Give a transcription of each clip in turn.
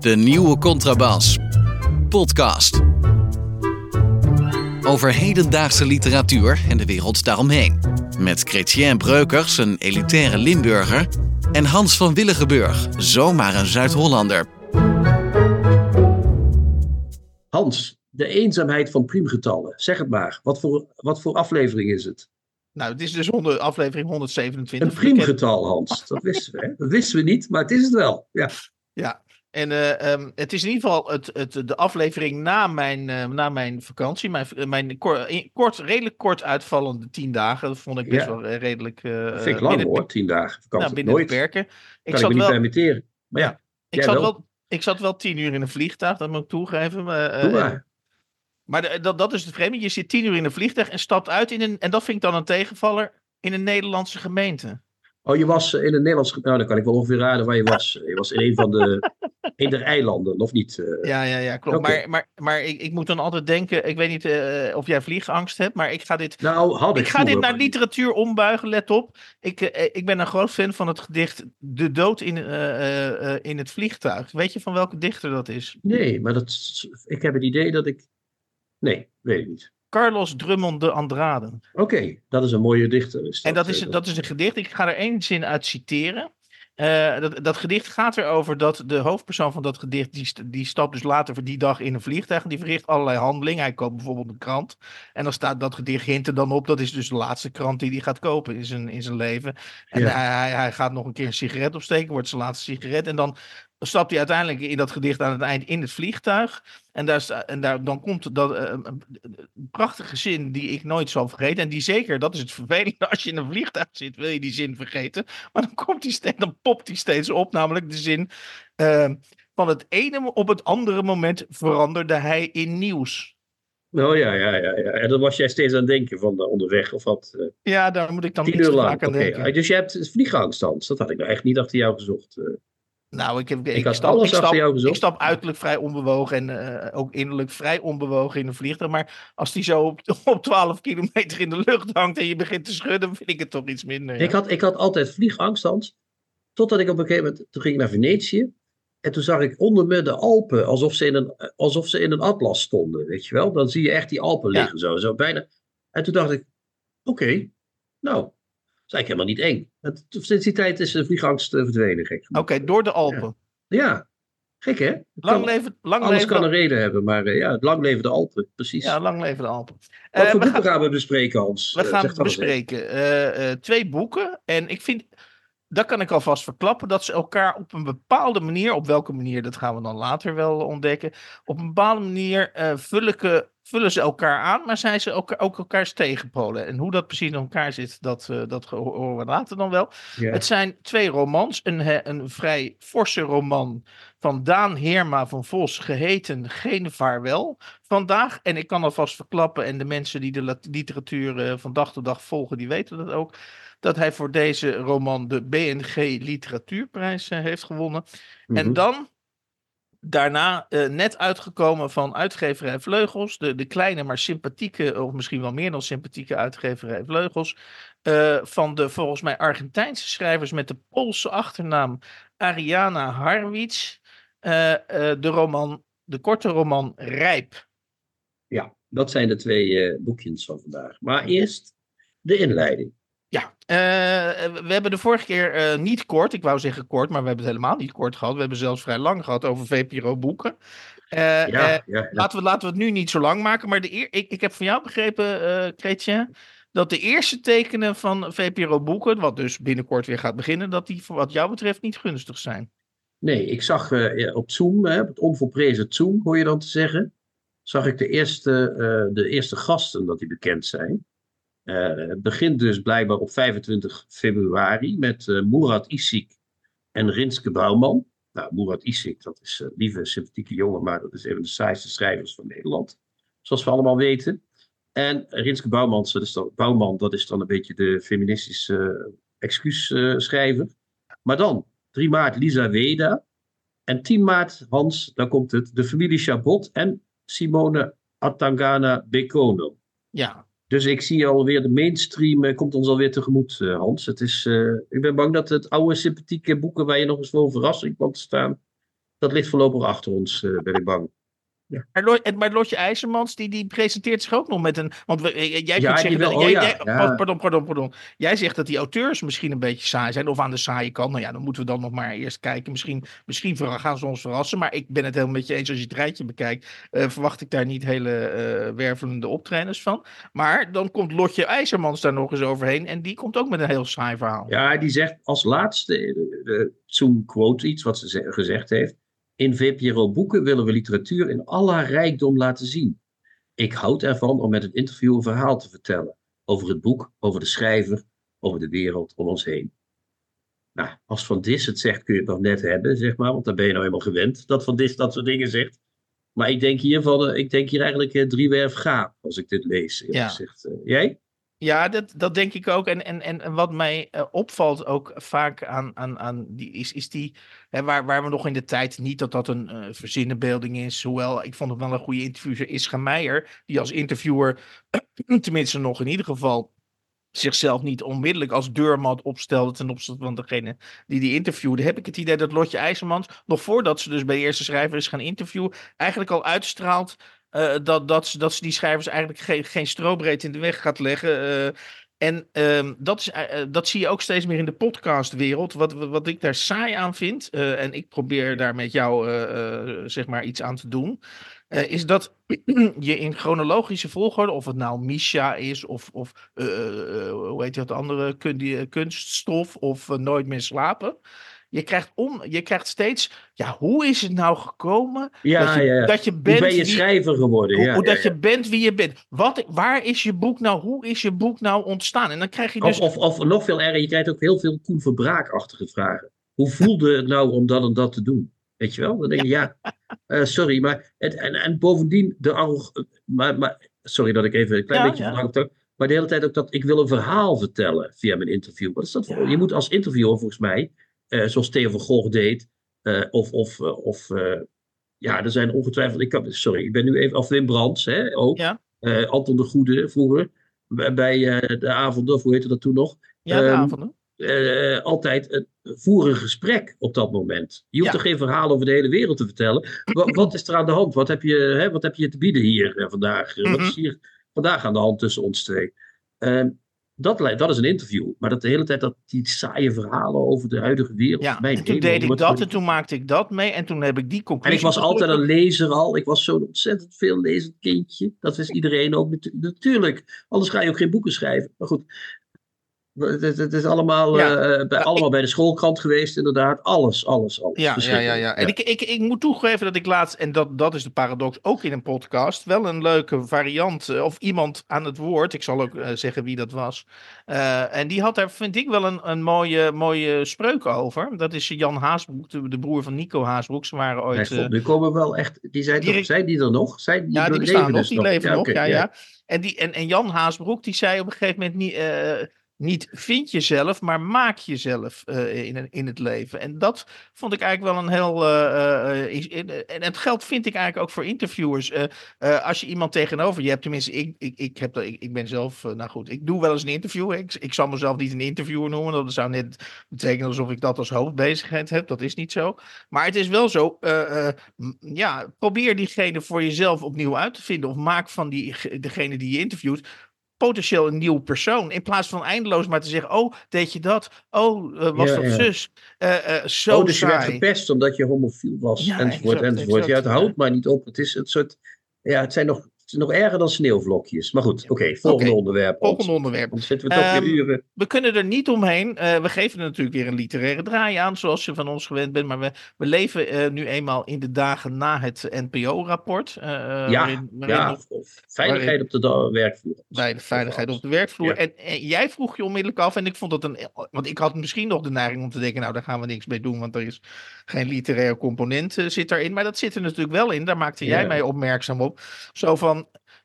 De nieuwe Contrabas. Podcast. Over hedendaagse literatuur en de wereld daaromheen. Met Chrétien Breukers, een elitaire Limburger. En Hans van Willigenburg, zomaar een Zuid-Hollander. Hans, de eenzaamheid van priemgetallen. Zeg het maar. Wat voor, wat voor aflevering is het? Nou, het is dus 100, aflevering 127. Een priemgetal, Hans. Dat wisten we. Hè? Dat wisten we niet, maar het is het wel. Ja. Ja, en uh, um, het is in ieder geval het, het, de aflevering na mijn, uh, na mijn vakantie. Mijn, mijn kort, kort, redelijk kort uitvallende tien dagen. Dat vond ik best ja. wel redelijk. Uh, dat vind ik lang hoor, tien dagen vakantie. Nou, binnen Nooit. de perken. Ik kan ik me niet wel, permitteren. Maar ja, ik zat wel. wel. Ik zat wel tien uur in een vliegtuig, dat moet ik toegeven. Maar, Doe maar. Maar de, dat, dat is het vreemde. Je zit tien uur in een vliegtuig en stapt uit in een. En dat vind ik dan een tegenvaller in een Nederlandse gemeente. Oh, je was in een Nederlandse. Nou, dan kan ik wel ongeveer raden waar je was. Je was in een van de. der eilanden, of niet? Uh... Ja, ja, ja, klopt. Okay. Maar, maar, maar ik, ik moet dan altijd denken. Ik weet niet uh, of jij vliegangst hebt, maar ik ga dit. Nou, had ik. Ik ga dit naar literatuur ombuigen, let op. Ik, uh, ik ben een groot fan van het gedicht De Dood in, in het Vliegtuig. Weet je van welke dichter dat is? Nee, maar dat, ik heb het idee dat ik. Nee, weet ik niet. Carlos Drummond de Andrade. Oké, okay, dat is een mooie dichter. Is dat, en dat is, dat is een gedicht. Ik ga er één zin uit citeren. Uh, dat, dat gedicht gaat erover dat de hoofdpersoon van dat gedicht, die, die stapt dus later voor die dag in een vliegtuig en die verricht allerlei handelingen. Hij koopt bijvoorbeeld een krant en dan staat dat gedicht hint er dan op, dat is dus de laatste krant die hij gaat kopen in zijn, in zijn leven. En ja. hij, hij, hij gaat nog een keer een sigaret opsteken, wordt zijn laatste sigaret en dan stapt hij uiteindelijk in dat gedicht aan het eind in het vliegtuig. En, daar, en daar, dan komt dat uh, een prachtige zin die ik nooit zal vergeten. En die zeker, dat is het vervelende, als je in een vliegtuig zit, wil je die zin vergeten. Maar dan, komt die steeds, dan popt die steeds op, namelijk de zin... Uh, van het ene op het andere moment veranderde hij in nieuws. Oh ja, ja, ja, ja. En dan was jij steeds aan het denken van uh, onderweg of wat? Uh, ja, daar moet ik dan niet vaak aan okay. denken. Dus je hebt vliegangst, Hans. Dat had ik nou echt niet achter jou gezocht. Uh. Nou, ik, heb, ik, stap, alles ik, stap, ik stap uiterlijk vrij onbewogen en uh, ook innerlijk vrij onbewogen in een vliegtuig. Maar als die zo op, op 12 kilometer in de lucht hangt en je begint te schudden, vind ik het toch iets minder. Ja. Ik, had, ik had altijd vliegangst, Hans. Totdat ik op een gegeven moment, toen ging ik naar Venetië. En toen zag ik onder me de Alpen, alsof ze in een, alsof ze in een atlas stonden, weet je wel. Dan zie je echt die Alpen liggen ja. zo, zo bijna. En toen dacht ik, oké, okay, nou, is eigenlijk helemaal niet eng. En sinds die tijd is de vliegangst uh, verdwenen, gek. Oké, okay, door de Alpen. Ja, ja. gek hè? Lang leven, lang alles leven kan een reden hebben, maar uh, ja, lang leven de Alpen, precies. Ja, lang leven de Alpen. Wat uh, voor boeken gaan... gaan we bespreken, Hans? We gaan bespreken twee boeken. En ik vind, dat kan ik alvast verklappen, dat ze elkaar op een bepaalde manier, op welke manier, dat gaan we dan later wel ontdekken, op een bepaalde manier uh, vullen, vullen ze elkaar aan, maar zijn ze ook, ook elkaars tegenpolen. En hoe dat precies in elkaar zit, dat, uh, dat horen we later dan wel. Het zijn twee romans, een, een vrij forse roman van Daan Heerma van Vos, geheten Geen Vaarwel. Vandaag, en ik kan alvast verklappen, en de mensen die de literatuur uh, van dag tot dag volgen, die weten dat ook dat hij voor deze roman de BNG Literatuurprijs uh, heeft gewonnen. En dan, daarna, uh, net uitgekomen van uitgeverij Vleugels, de, de kleine maar sympathieke, of misschien wel meer dan sympathieke uitgeverij Vleugels, uh, van de volgens mij Argentijnse schrijvers met de Poolse achternaam Ariana Harwitz, de roman, de korte roman Rijp. Ja, dat zijn de twee boekjes van vandaag. Maar eerst de inleiding. Ja, uh, we hebben de vorige keer uh, niet kort, ik wou zeggen kort, maar we hebben het helemaal niet kort gehad. We hebben zelfs vrij lang gehad over VPRO-boeken. Uh, ja, ja, ja. Laten, we, laten we het nu niet zo lang maken, maar de eer, ik, ik heb van jou begrepen, Kretje, dat de eerste tekenen van VPRO-boeken, wat dus binnenkort weer gaat beginnen, dat die wat jou betreft niet gunstig zijn. Nee, ik zag op Zoom, hè, op het onvolprezen Zoom, hoor je dan te zeggen, zag ik de eerste, de eerste gasten dat die bekend zijn. Uh, het begint dus blijkbaar op 25 februari met uh, Murat Isik en Rinske Bouwman. Nou, Murat Isik, dat is een lieve, sympathieke jongen, maar dat is een van de saaiste schrijvers van Nederland. Zoals we allemaal weten. En Rinske Bouwman, dat is dan, Bouwman, dat is dan een beetje de feministische excuusschrijver. Maar dan, 3 maart Lisa Weda. En 10 maart, Hans, daar komt het, de familie Chabot en Simone Atangana Bekono. Ja, Dus ik zie alweer de mainstream uh, komt ons alweer tegemoet, uh, Hans. Het is, uh, ik ben bang dat het oude sympathieke boeken waar je nog eens voor verrassing kwam te staan, dat ligt voorlopig achter ons, ben ik bang. Ja. Maar Lotje IJzermans, die, die presenteert zich ook nog met een. Want we, jij ja, kunt zeggen. Wil, dat, oh, jij, ja, jij, ja. Pardon, pardon, pardon. Jij zegt dat die auteurs misschien een beetje saai zijn. Of aan de saaie kant. Nou ja, dan moeten we dan nog maar eerst kijken. Misschien, misschien gaan ze ons verrassen. Maar ik ben het helemaal met je eens. Als je het rijtje bekijkt, uh, verwacht ik daar niet hele uh, wervelende optredens van. Maar dan komt Lotje IJzermans daar nog eens overheen. En die komt ook met een heel saai verhaal. Ja, die zegt als laatste. Uh, Zoom quote iets wat ze gezegd heeft. In VPRO Boeken willen we literatuur in al haar rijkdom laten zien. Ik houd ervan om met een interview een verhaal te vertellen. Over het boek, over de schrijver, over de wereld om ons heen. Nou, als Van Dis het zegt kun je het nog net hebben, zeg maar. Want dan ben je nou helemaal gewend dat Van Dis dat soort dingen zegt. Maar ik denk hier, van, ik denk hier eigenlijk uh, driewerf gaap als ik dit lees. Ja. Gezegd. Uh, jij? Ja, dat, dat denk ik ook. En, en, en wat mij uh, opvalt ook vaak aan, aan, aan die, is, is die, hè, waar, waar we nog in de tijd niet dat dat een uh, verzinnenbeelding is. Hoewel, ik vond het wel een goede interviewer, Ischa Meijer, die als interviewer, tenminste nog in ieder geval, zichzelf niet onmiddellijk als deurmat opstelde ten opzichte van degene die die interviewde, heb ik het idee dat Lotje IJzermans, nog voordat ze dus bij de eerste schrijver is gaan interviewen, eigenlijk al uitstraalt uh, dat, dat, ze, dat ze die schrijvers eigenlijk geen, geen strobreed in de weg gaat leggen. Uh, en uh, dat, is, uh, dat zie je ook steeds meer in de podcastwereld. Wat, wat ik daar saai aan vind, en ik probeer daar met jou zeg maar iets aan te doen, is dat je in chronologische volgorde, of het nou Misha is, of, of hoe heet dat andere kun, kunststof, of Nooit meer slapen. Je krijgt, om, je krijgt steeds, ja, hoe is het nou gekomen ja, dat, je, ja, ja. dat je bent hoe ben je wie, schrijver geworden? hoe, ja, hoe dat je bent wie je bent. Wat, waar is je boek nou, hoe is je boek nou ontstaan? En dan krijg je dus... Of, of, of nog veel erger, je krijgt ook heel veel Koen Verbraak-achtige vragen. Hoe voelde het nou om dat en dat te doen? Weet je wel? Dan denk je, ja, uh, sorry, maar... Het, en, en bovendien, de. Maar, maar, sorry dat ik even een klein beetje ja. ook. Maar de hele tijd ook dat ik wil een verhaal vertellen via mijn interview. Wat is dat voor? Ja. Je moet als interviewer volgens mij, eh, zoals Theo van Gogh deed, eh, of, of, eh, of eh, ja, er zijn ongetwijfeld, ik kan, sorry, ik ben nu even, of Wim Brands, hè, ook, Ja. Eh, Anton de Goede vroeger, bij, eh, de avonden, of hoe heette dat toen nog, Ja, de Ehm, avonden. eh, altijd een voer een gesprek op dat moment. Je hoeft Ja. er geen verhaal over de hele wereld te vertellen. Wa- wat is er aan de hand? Wat heb je, hè, wat heb je te bieden hier eh, vandaag? Eh, Wat Mhm. is hier vandaag aan de hand tussen ons twee? Ehm, dat, dat is een interview. Maar dat de hele tijd dat die saaie verhalen over de huidige wereld. Ja, mijn en toen deed ik dat en toen maakte ik dat mee en toen heb ik die En conclusie ik was altijd een lezer al. Ik was zo'n ontzettend veel lezend kindje. Dat wist iedereen ook natu- natuurlijk. Anders ga je ook geen boeken schrijven. Maar goed. Het, het- het is allemaal, Ja. eh, bij, allemaal bij de schoolkrant geweest, inderdaad. Alles, alles, alles. Ja, ja, ja, ja. En ik, ik, ik moet toegeven dat ik laatst, en dat, dat is de paradox ook in een podcast, wel een leuke variant, eh, of iemand aan het woord, ik zal ook eh, zeggen wie dat was. Eh, en die had daar, vind ik, wel een, een mooie, mooie spreuk over. Dat is Jan Haasbroek, de, de broer van Nico Haasbroek. Ze waren Nee, ooit... eh, nu komen wel echt. Die zijn, die- toch, zijn die er nog? Zijn, die ja, die bestaan nog, dus die leven nog. ja, ja. En, die, en, en Jan Haasbroek, die zei op een gegeven moment niet, eh, niet vind jezelf, maar maak jezelf eh, in, in het leven. En dat vond ik eigenlijk wel een heel... eh, eh, is- en het geldt vind ik eigenlijk ook voor interviewers. Als je iemand tegenover je hebt, tenminste, ik, ik, ik, heb ik, ik ben zelf, nou goed, ik doe wel eens een interview. Ik, ik zal mezelf niet een interviewer noemen. Dat zou net betekenen alsof ik dat als hoofdbezigheid heb. Dat is niet zo. Maar het is wel zo, ja, probeer diegene voor jezelf opnieuw uit te vinden. Of maak van die, degene die je interviewt potentieel een nieuw persoon. In plaats van eindeloos maar te zeggen, oh, deed je dat? Oh, eh, was Ja, dat ja. zus? Eh, eh, zo oh, dus je werd gepest omdat je homofiel was, Ja, enzovoort, exact, enzovoort. Ja, het houdt maar niet op. Het is een soort. Ja, het zijn nog, het nog erger dan sneeuwvlokjes. Maar goed, oké, volgende onderwerp. Volgende onderwerp. Dan zitten we toch weer uren. We kunnen er niet omheen. Eh, we geven er natuurlijk weer een literaire draai aan, zoals je van ons gewend bent. Maar we, we leven eh, nu eenmaal in de dagen na het NPO-rapport. eh, Ja, waarin, waarin ja, nog of veiligheid op de werkvloer. bij de veiligheid op de werkvloer. Ja. En, en jij vroeg je onmiddellijk af, en ik vond dat een. Want ik had misschien nog de neiging om te denken, nou, daar gaan we niks mee doen, want er is geen literaire component zit daarin. Maar dat zit er natuurlijk wel in. Daar maakte jij Ja. mij opmerkzaam op. Zo van.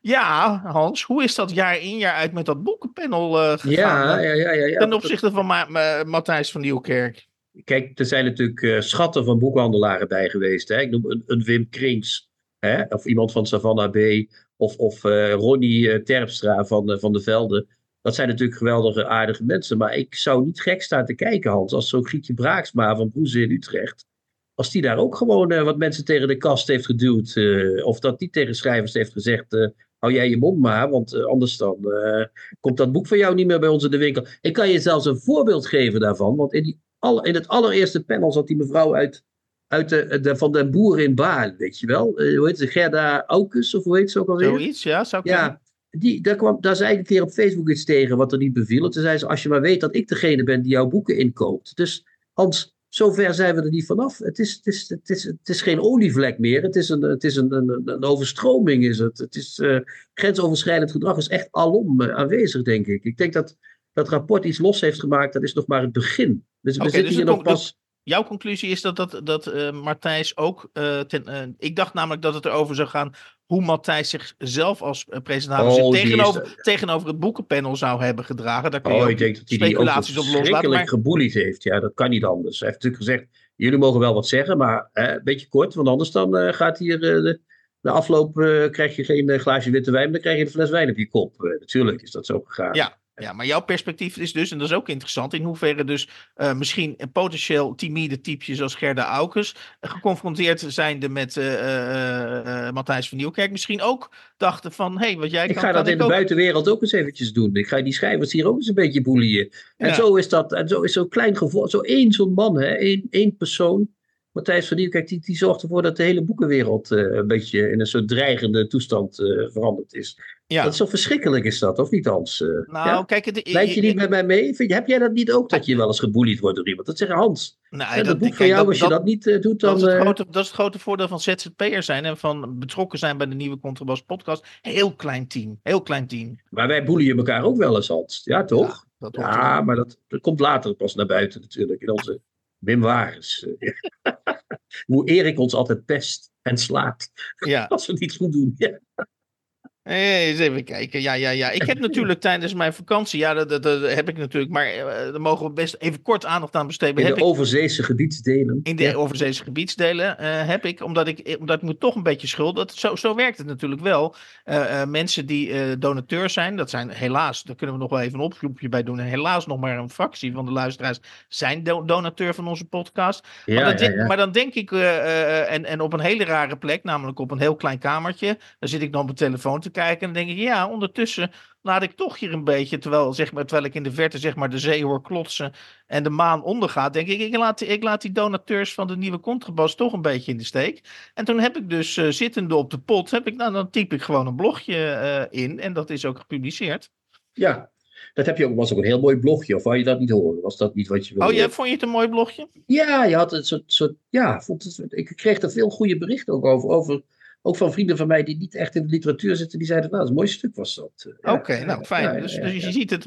Ja, Hans, hoe is dat jaar in jaar uit met dat boekenpanel eh gegaan? Ja, eh, ja, ja, ten opzichte van Ma- Ma- Matthijs van Nieuwkerk. Kijk, er zijn natuurlijk eh, schatten van boekhandelaren bij geweest. Hè? Ik noem een, een Wim Krings. Hè? Of iemand van Savannah B. of, of Ronnie Terpstra van, van de Velde. Dat zijn natuurlijk geweldige, aardige mensen. Maar ik zou niet gek staan te kijken, Hans, als zo'n Grietje Braaksma van Broeze in Utrecht. Als die daar ook gewoon wat mensen tegen de kast heeft geduwd. of dat die tegen schrijvers heeft gezegd hou jij je mond maar, want uh, anders dan uh, komt dat boek van jou niet meer bij ons in de winkel. Ik kan je zelfs een voorbeeld geven daarvan, want in, die al, in het allereerste panel zat die mevrouw uit, uit de, de, van den Boer in Baal, weet je wel. Uh, hoe heet ze, Gerda Aukes, of hoe heet ze ook alweer? Zoiets, ja, zou ik Ja, die, daar, kwam, daar zei ik een keer op Facebook iets tegen wat er niet beviel. toen zei ze, als je maar weet dat ik degene ben die jouw boeken inkoopt. Dus Hans, zover zijn we er niet vanaf. Het is, het is, het is, het is geen olievlek meer. Het is een, het is een, een, een overstroming. Is het. Het is, uh, grensoverschrijdend gedrag is echt alom uh, aanwezig, denk ik. Ik denk dat dat rapport iets los heeft gemaakt. Dat is nog maar het begin. Dus we zitten dus hier nog pas... Jouw conclusie is dat, dat, dat uh, Martijs ook. Ten, ik dacht namelijk dat het erover zou gaan hoe Matthijs zichzelf als presentator oh, tegenover, is, tegenover het boekenpanel zou hebben gedragen. Daar kun je oh, ik denk dat hij speculaties die ook. Maar... geboelied heeft. Ja, dat kan niet anders. Hij heeft natuurlijk gezegd, jullie mogen wel wat zeggen, maar eh, een beetje kort, want anders dan gaat hier de, de, afloop, krijg je geen glaasje witte wijn, maar dan krijg je een fles wijn op je kop. natuurlijk is dat zo gegaan. Ja, ja, maar jouw perspectief is dus, en dat is ook interessant, in hoeverre dus uh, misschien potentieel timide typjes zoals Gerda Aukes geconfronteerd zijnde met uh, uh, Matthijs van Nieuwkerk misschien ook dachten van, hé, hey, wat jij ik kan... Ik ga dat in de buitenwereld ook eens eventjes doen. Ik ga die schrijvers hier ook eens een beetje boelien. En ja. zo is dat, en zo is zo'n klein gevoel, zo één zo'n man, hè, één, één persoon, Matthijs van Nieuwkerk, die, die zorgt ervoor dat de hele boekenwereld uh, een beetje in een soort dreigende toestand uh, veranderd is. Ja. Dat is zo verschrikkelijk, is dat, of niet, Hans? Uh, nou, ja? kijk... Het, Lijkt je niet met mij mee? Vind heb jij dat niet ook, dat je wel eens geboelied wordt door iemand? Dat zeggen Hans. Nou, dat, dat boek van jou, dat, als je dat, dat niet doet, dan... Dat is, het grote, dat is het grote voordeel van ZZP'er zijn en van betrokken zijn bij de nieuwe Contrabas podcast. Heel klein team, heel klein team. Maar wij boelien elkaar ook wel eens, Hans. Ja, toch? Ja, ja maar dat, dat komt later pas naar buiten natuurlijk, in onze Wim Wares. Hoe Erik ons altijd pest en slaat. Ja. Als we het niet goed doen. Ja. Eens even kijken. Ja, ja, ja. Ik heb natuurlijk tijdens mijn vakantie, ja, dat, dat, dat heb ik natuurlijk, maar uh, daar mogen we best even kort aandacht aan besteden. In heb de overzeese gebiedsdelen. In de ja. overzeese gebiedsdelen uh, heb ik, omdat ik, omdat ik me toch een beetje schuld, dat, zo, zo werkt het natuurlijk wel. Uh, mensen die donateur zijn, dat zijn helaas, daar kunnen we nog wel even een oproepje bij doen, en helaas nog maar een fractie van de luisteraars zijn do donateur van onze podcast. Ja, maar, dan, ja, maar, dan denk ik, en, en op een hele rare plek, namelijk op een heel klein kamertje, daar zit ik dan op mijn telefoon te kijken en dan denk ik, ja, ondertussen laat ik toch hier een beetje, terwijl, zeg maar, terwijl ik in de verte zeg maar, de zee hoor klotsen en de maan ondergaat, denk ik, ik laat, ik laat die donateurs van de nieuwe contrabas toch een beetje in de steek. En toen heb ik dus uh, zittende op de pot, heb ik, nou, dan typ ik gewoon een blogje uh, in en dat is ook gepubliceerd. Ja, dat heb je ook, was ook een heel mooi blogje, of wou je dat niet horen? Was dat niet wat je wilde? Oh, ja, vond je het een mooi blogje? Ja, je had een soort, soort ja, vond het, ik kreeg er veel goede berichten ook over, over ook van vrienden van mij die niet echt in de literatuur zitten, die zeiden, nou, dat is een mooi stuk was dat. Oké, okay, nou fijn. Ja, dus, dus, je ziet het.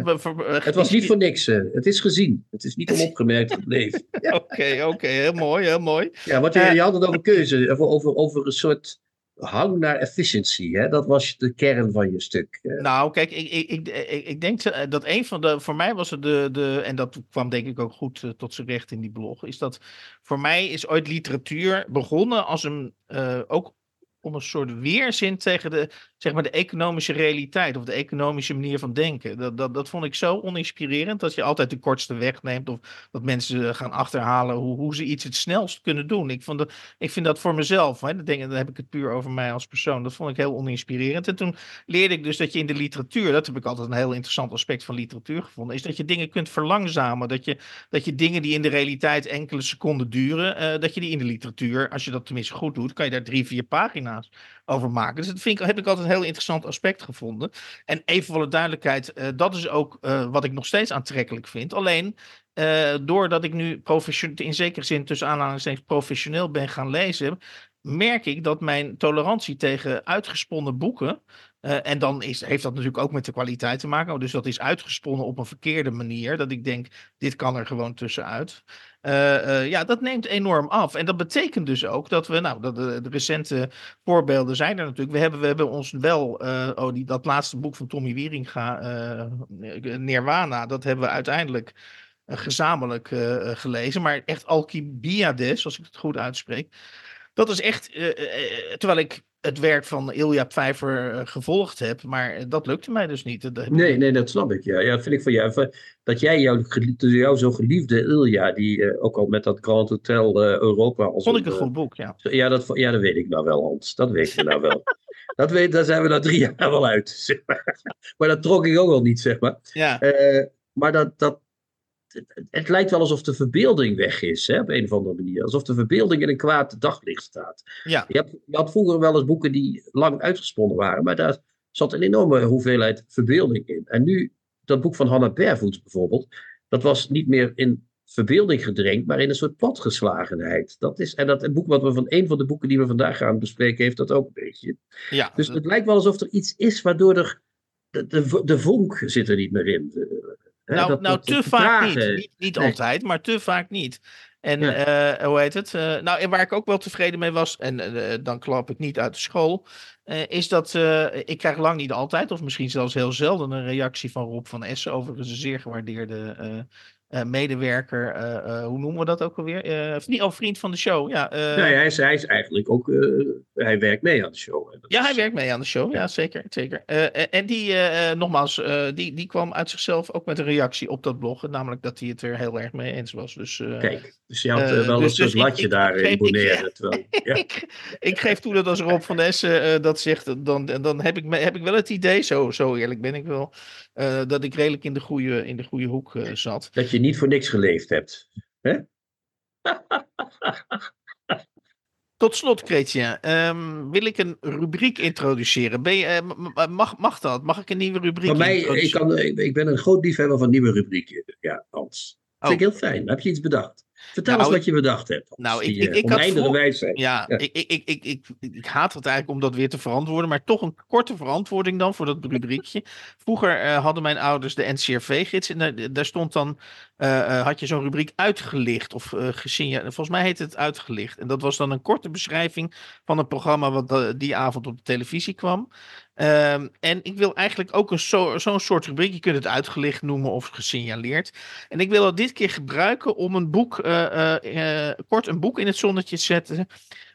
het was niet voor niks. het is gezien. Het is niet onopgemerkt gebleven. Oké, oké, okay, heel mooi, heel mooi. Ja, wat je, je had het over keuze, over, over, over een soort hang naar efficiency. Hè? Dat was de kern van je stuk. Nou, kijk, ik, ik, ik, ik, denk dat een van de. Voor mij was het de. de en dat kwam denk ik ook goed tot zijn recht in die blog. Is dat voor mij is ooit literatuur begonnen als een. Uh, ook om een soort weerzin tegen de, zeg maar, de economische realiteit of de economische manier van denken. Dat, dat, dat vond ik zo oninspirerend dat je altijd de kortste weg neemt of dat mensen gaan achterhalen hoe, hoe ze iets het snelst kunnen doen. Ik, vond ik vind dat voor mezelf, hè, dat denk, dan heb ik het puur over mij als persoon, dat vond ik heel oninspirerend. En toen leerde ik dus dat je in de literatuur, dat heb ik altijd een heel interessant aspect van literatuur gevonden, is dat je dingen kunt verlangzamen. Dat je, dat je dingen die in de realiteit enkele seconden duren, uh, dat je die in de literatuur, als je dat tenminste goed doet, kan je daar drie, vier pagina's over maken. Dus dat vind ik, heb ik altijd een heel interessant aspect gevonden. En even voor de duidelijkheid, uh, dat is ook uh, wat ik nog steeds aantrekkelijk vind. Alleen, uh, doordat ik nu in zekere zin tussen aanhalingstekens professioneel ben gaan lezen, merk ik dat mijn tolerantie tegen uitgesponnen boeken en dan is, heeft dat natuurlijk ook met de kwaliteit te maken. Dus dat is uitgesponnen op een verkeerde manier. Dat ik denk, dit kan er gewoon tussenuit. Uh, uh, ja, dat neemt enorm af. En dat betekent dus ook dat we, nou, de, recente voorbeelden zijn er natuurlijk. We hebben, we hebben ons wel, oh, die, dat laatste boek van Tommy Wieringa, Nirwana, dat hebben we uiteindelijk gezamenlijk gelezen. Maar echt Alcibiades, als ik het goed uitspreek. Dat is echt, terwijl ik het werk van Ilja Pfeiffer eh, gevolgd heb. Maar dat lukte mij dus niet. Dat Nee, nee, dat snap ik. Ja, ja dat vind ik van jou. Dat jij jouw, zo geliefde Ilja, die eh, ook al met dat Grand Hotel eh, Europa. Als Vond ik een eh, goed boek, ja. Ja dat, ja, dat weet ik nou wel, Hans. Dat weten we nou wel. Dat weet, daar zijn we na drie jaar wel uit. Zeg maar. maar dat trok ik ook al niet, zeg maar. Ja, Eh, maar dat, dat, het, het lijkt wel alsof de verbeelding weg is, hè, op een of andere manier. Alsof de verbeelding in een kwaad daglicht staat. ja. Je, hebt, je had vroeger wel eens boeken die lang uitgesponnen waren, maar daar zat een enorme hoeveelheid verbeelding in. En nu, dat boek van Hannah Barefoot bijvoorbeeld, dat was niet meer in verbeelding gedrenkt, maar in een soort platgeslagenheid. Dat is, en dat het boek wat we van een van de boeken die we vandaag gaan bespreken, heeft dat ook een beetje. ja. Dus het lijkt wel alsof er iets is waardoor er de, de, de vonk zit er niet meer in. Hè, nou, dat- nou dat- te vaak niet. Niet, niet Nee. altijd, maar te vaak niet. En Ja. eh, hoe heet het? Eh, nou, en waar ik ook wel tevreden mee was, en eh, dan klap ik niet uit de school, is dat ik krijg lang niet altijd, of misschien zelfs heel zelden, een reactie van Rob van Essen, overigens een zeer gewaardeerde medewerker. eh, eh, hoe noemen we dat ook alweer? Eh, vriend, oh, vriend van de show. Ja, eh, Nee, hij is, hij is eigenlijk ook, eh, hij werkt mee aan de show. hè. Ja, is- hij werkt mee aan de show. Ja, zeker. zeker. Eh, en- en die, eh, eh, nogmaals, eh, die, die kwam uit zichzelf ook met een reactie op dat blog. Namelijk dat hij het er heel erg mee eens was. Dus, eh, Kijk, dus je had eh, Eh, wel dus- een dus latje daar ik in Bonaire. terwijl- ja. ik, ik geef toe dat als Rob van Essen eh, dat zegt, dan, dan heb, ik, heb ik wel het idee, zo, zo eerlijk ben ik wel, eh, dat ik redelijk in de goede, in de goede hoek eh, zat. Dat je niet voor niks geleefd hebt. Hè? Tot slot, Chrétien, ehm, wil ik een rubriek introduceren. Ben je, eh, mag, mag dat? Mag ik een nieuwe rubriek Van mij, ik, introduceren? kan, ik, ik ben een groot liefhebber van nieuwe rubrieken. Ja, Hans. Dat vind ik heel fijn. Heb je iets bedacht? Vertel Nou, eens wat je bedacht hebt. Nou, ik- ik- ik had voor- wijsheid. Ja, Ja. Ik, ik, ik, ik, ik, haat het eigenlijk om dat weer te verantwoorden, maar toch een korte verantwoording dan voor dat rubriekje. Vroeger eh, hadden mijn ouders de NCRV-gids en daar, daar stond dan, eh, eh, had je zo'n rubriek uitgelicht of gesignaleerd. Volgens mij heette het uitgelicht. En dat was dan een korte beschrijving van een programma wat die avond op de televisie kwam. Ehm, en ik wil eigenlijk ook een zo- zo'n soort rubriek, je kunt het uitgelicht noemen of gesignaleerd. En ik wil dat dit keer gebruiken om een boek, eh, eh, eh, kort een boek in het zonnetje te zetten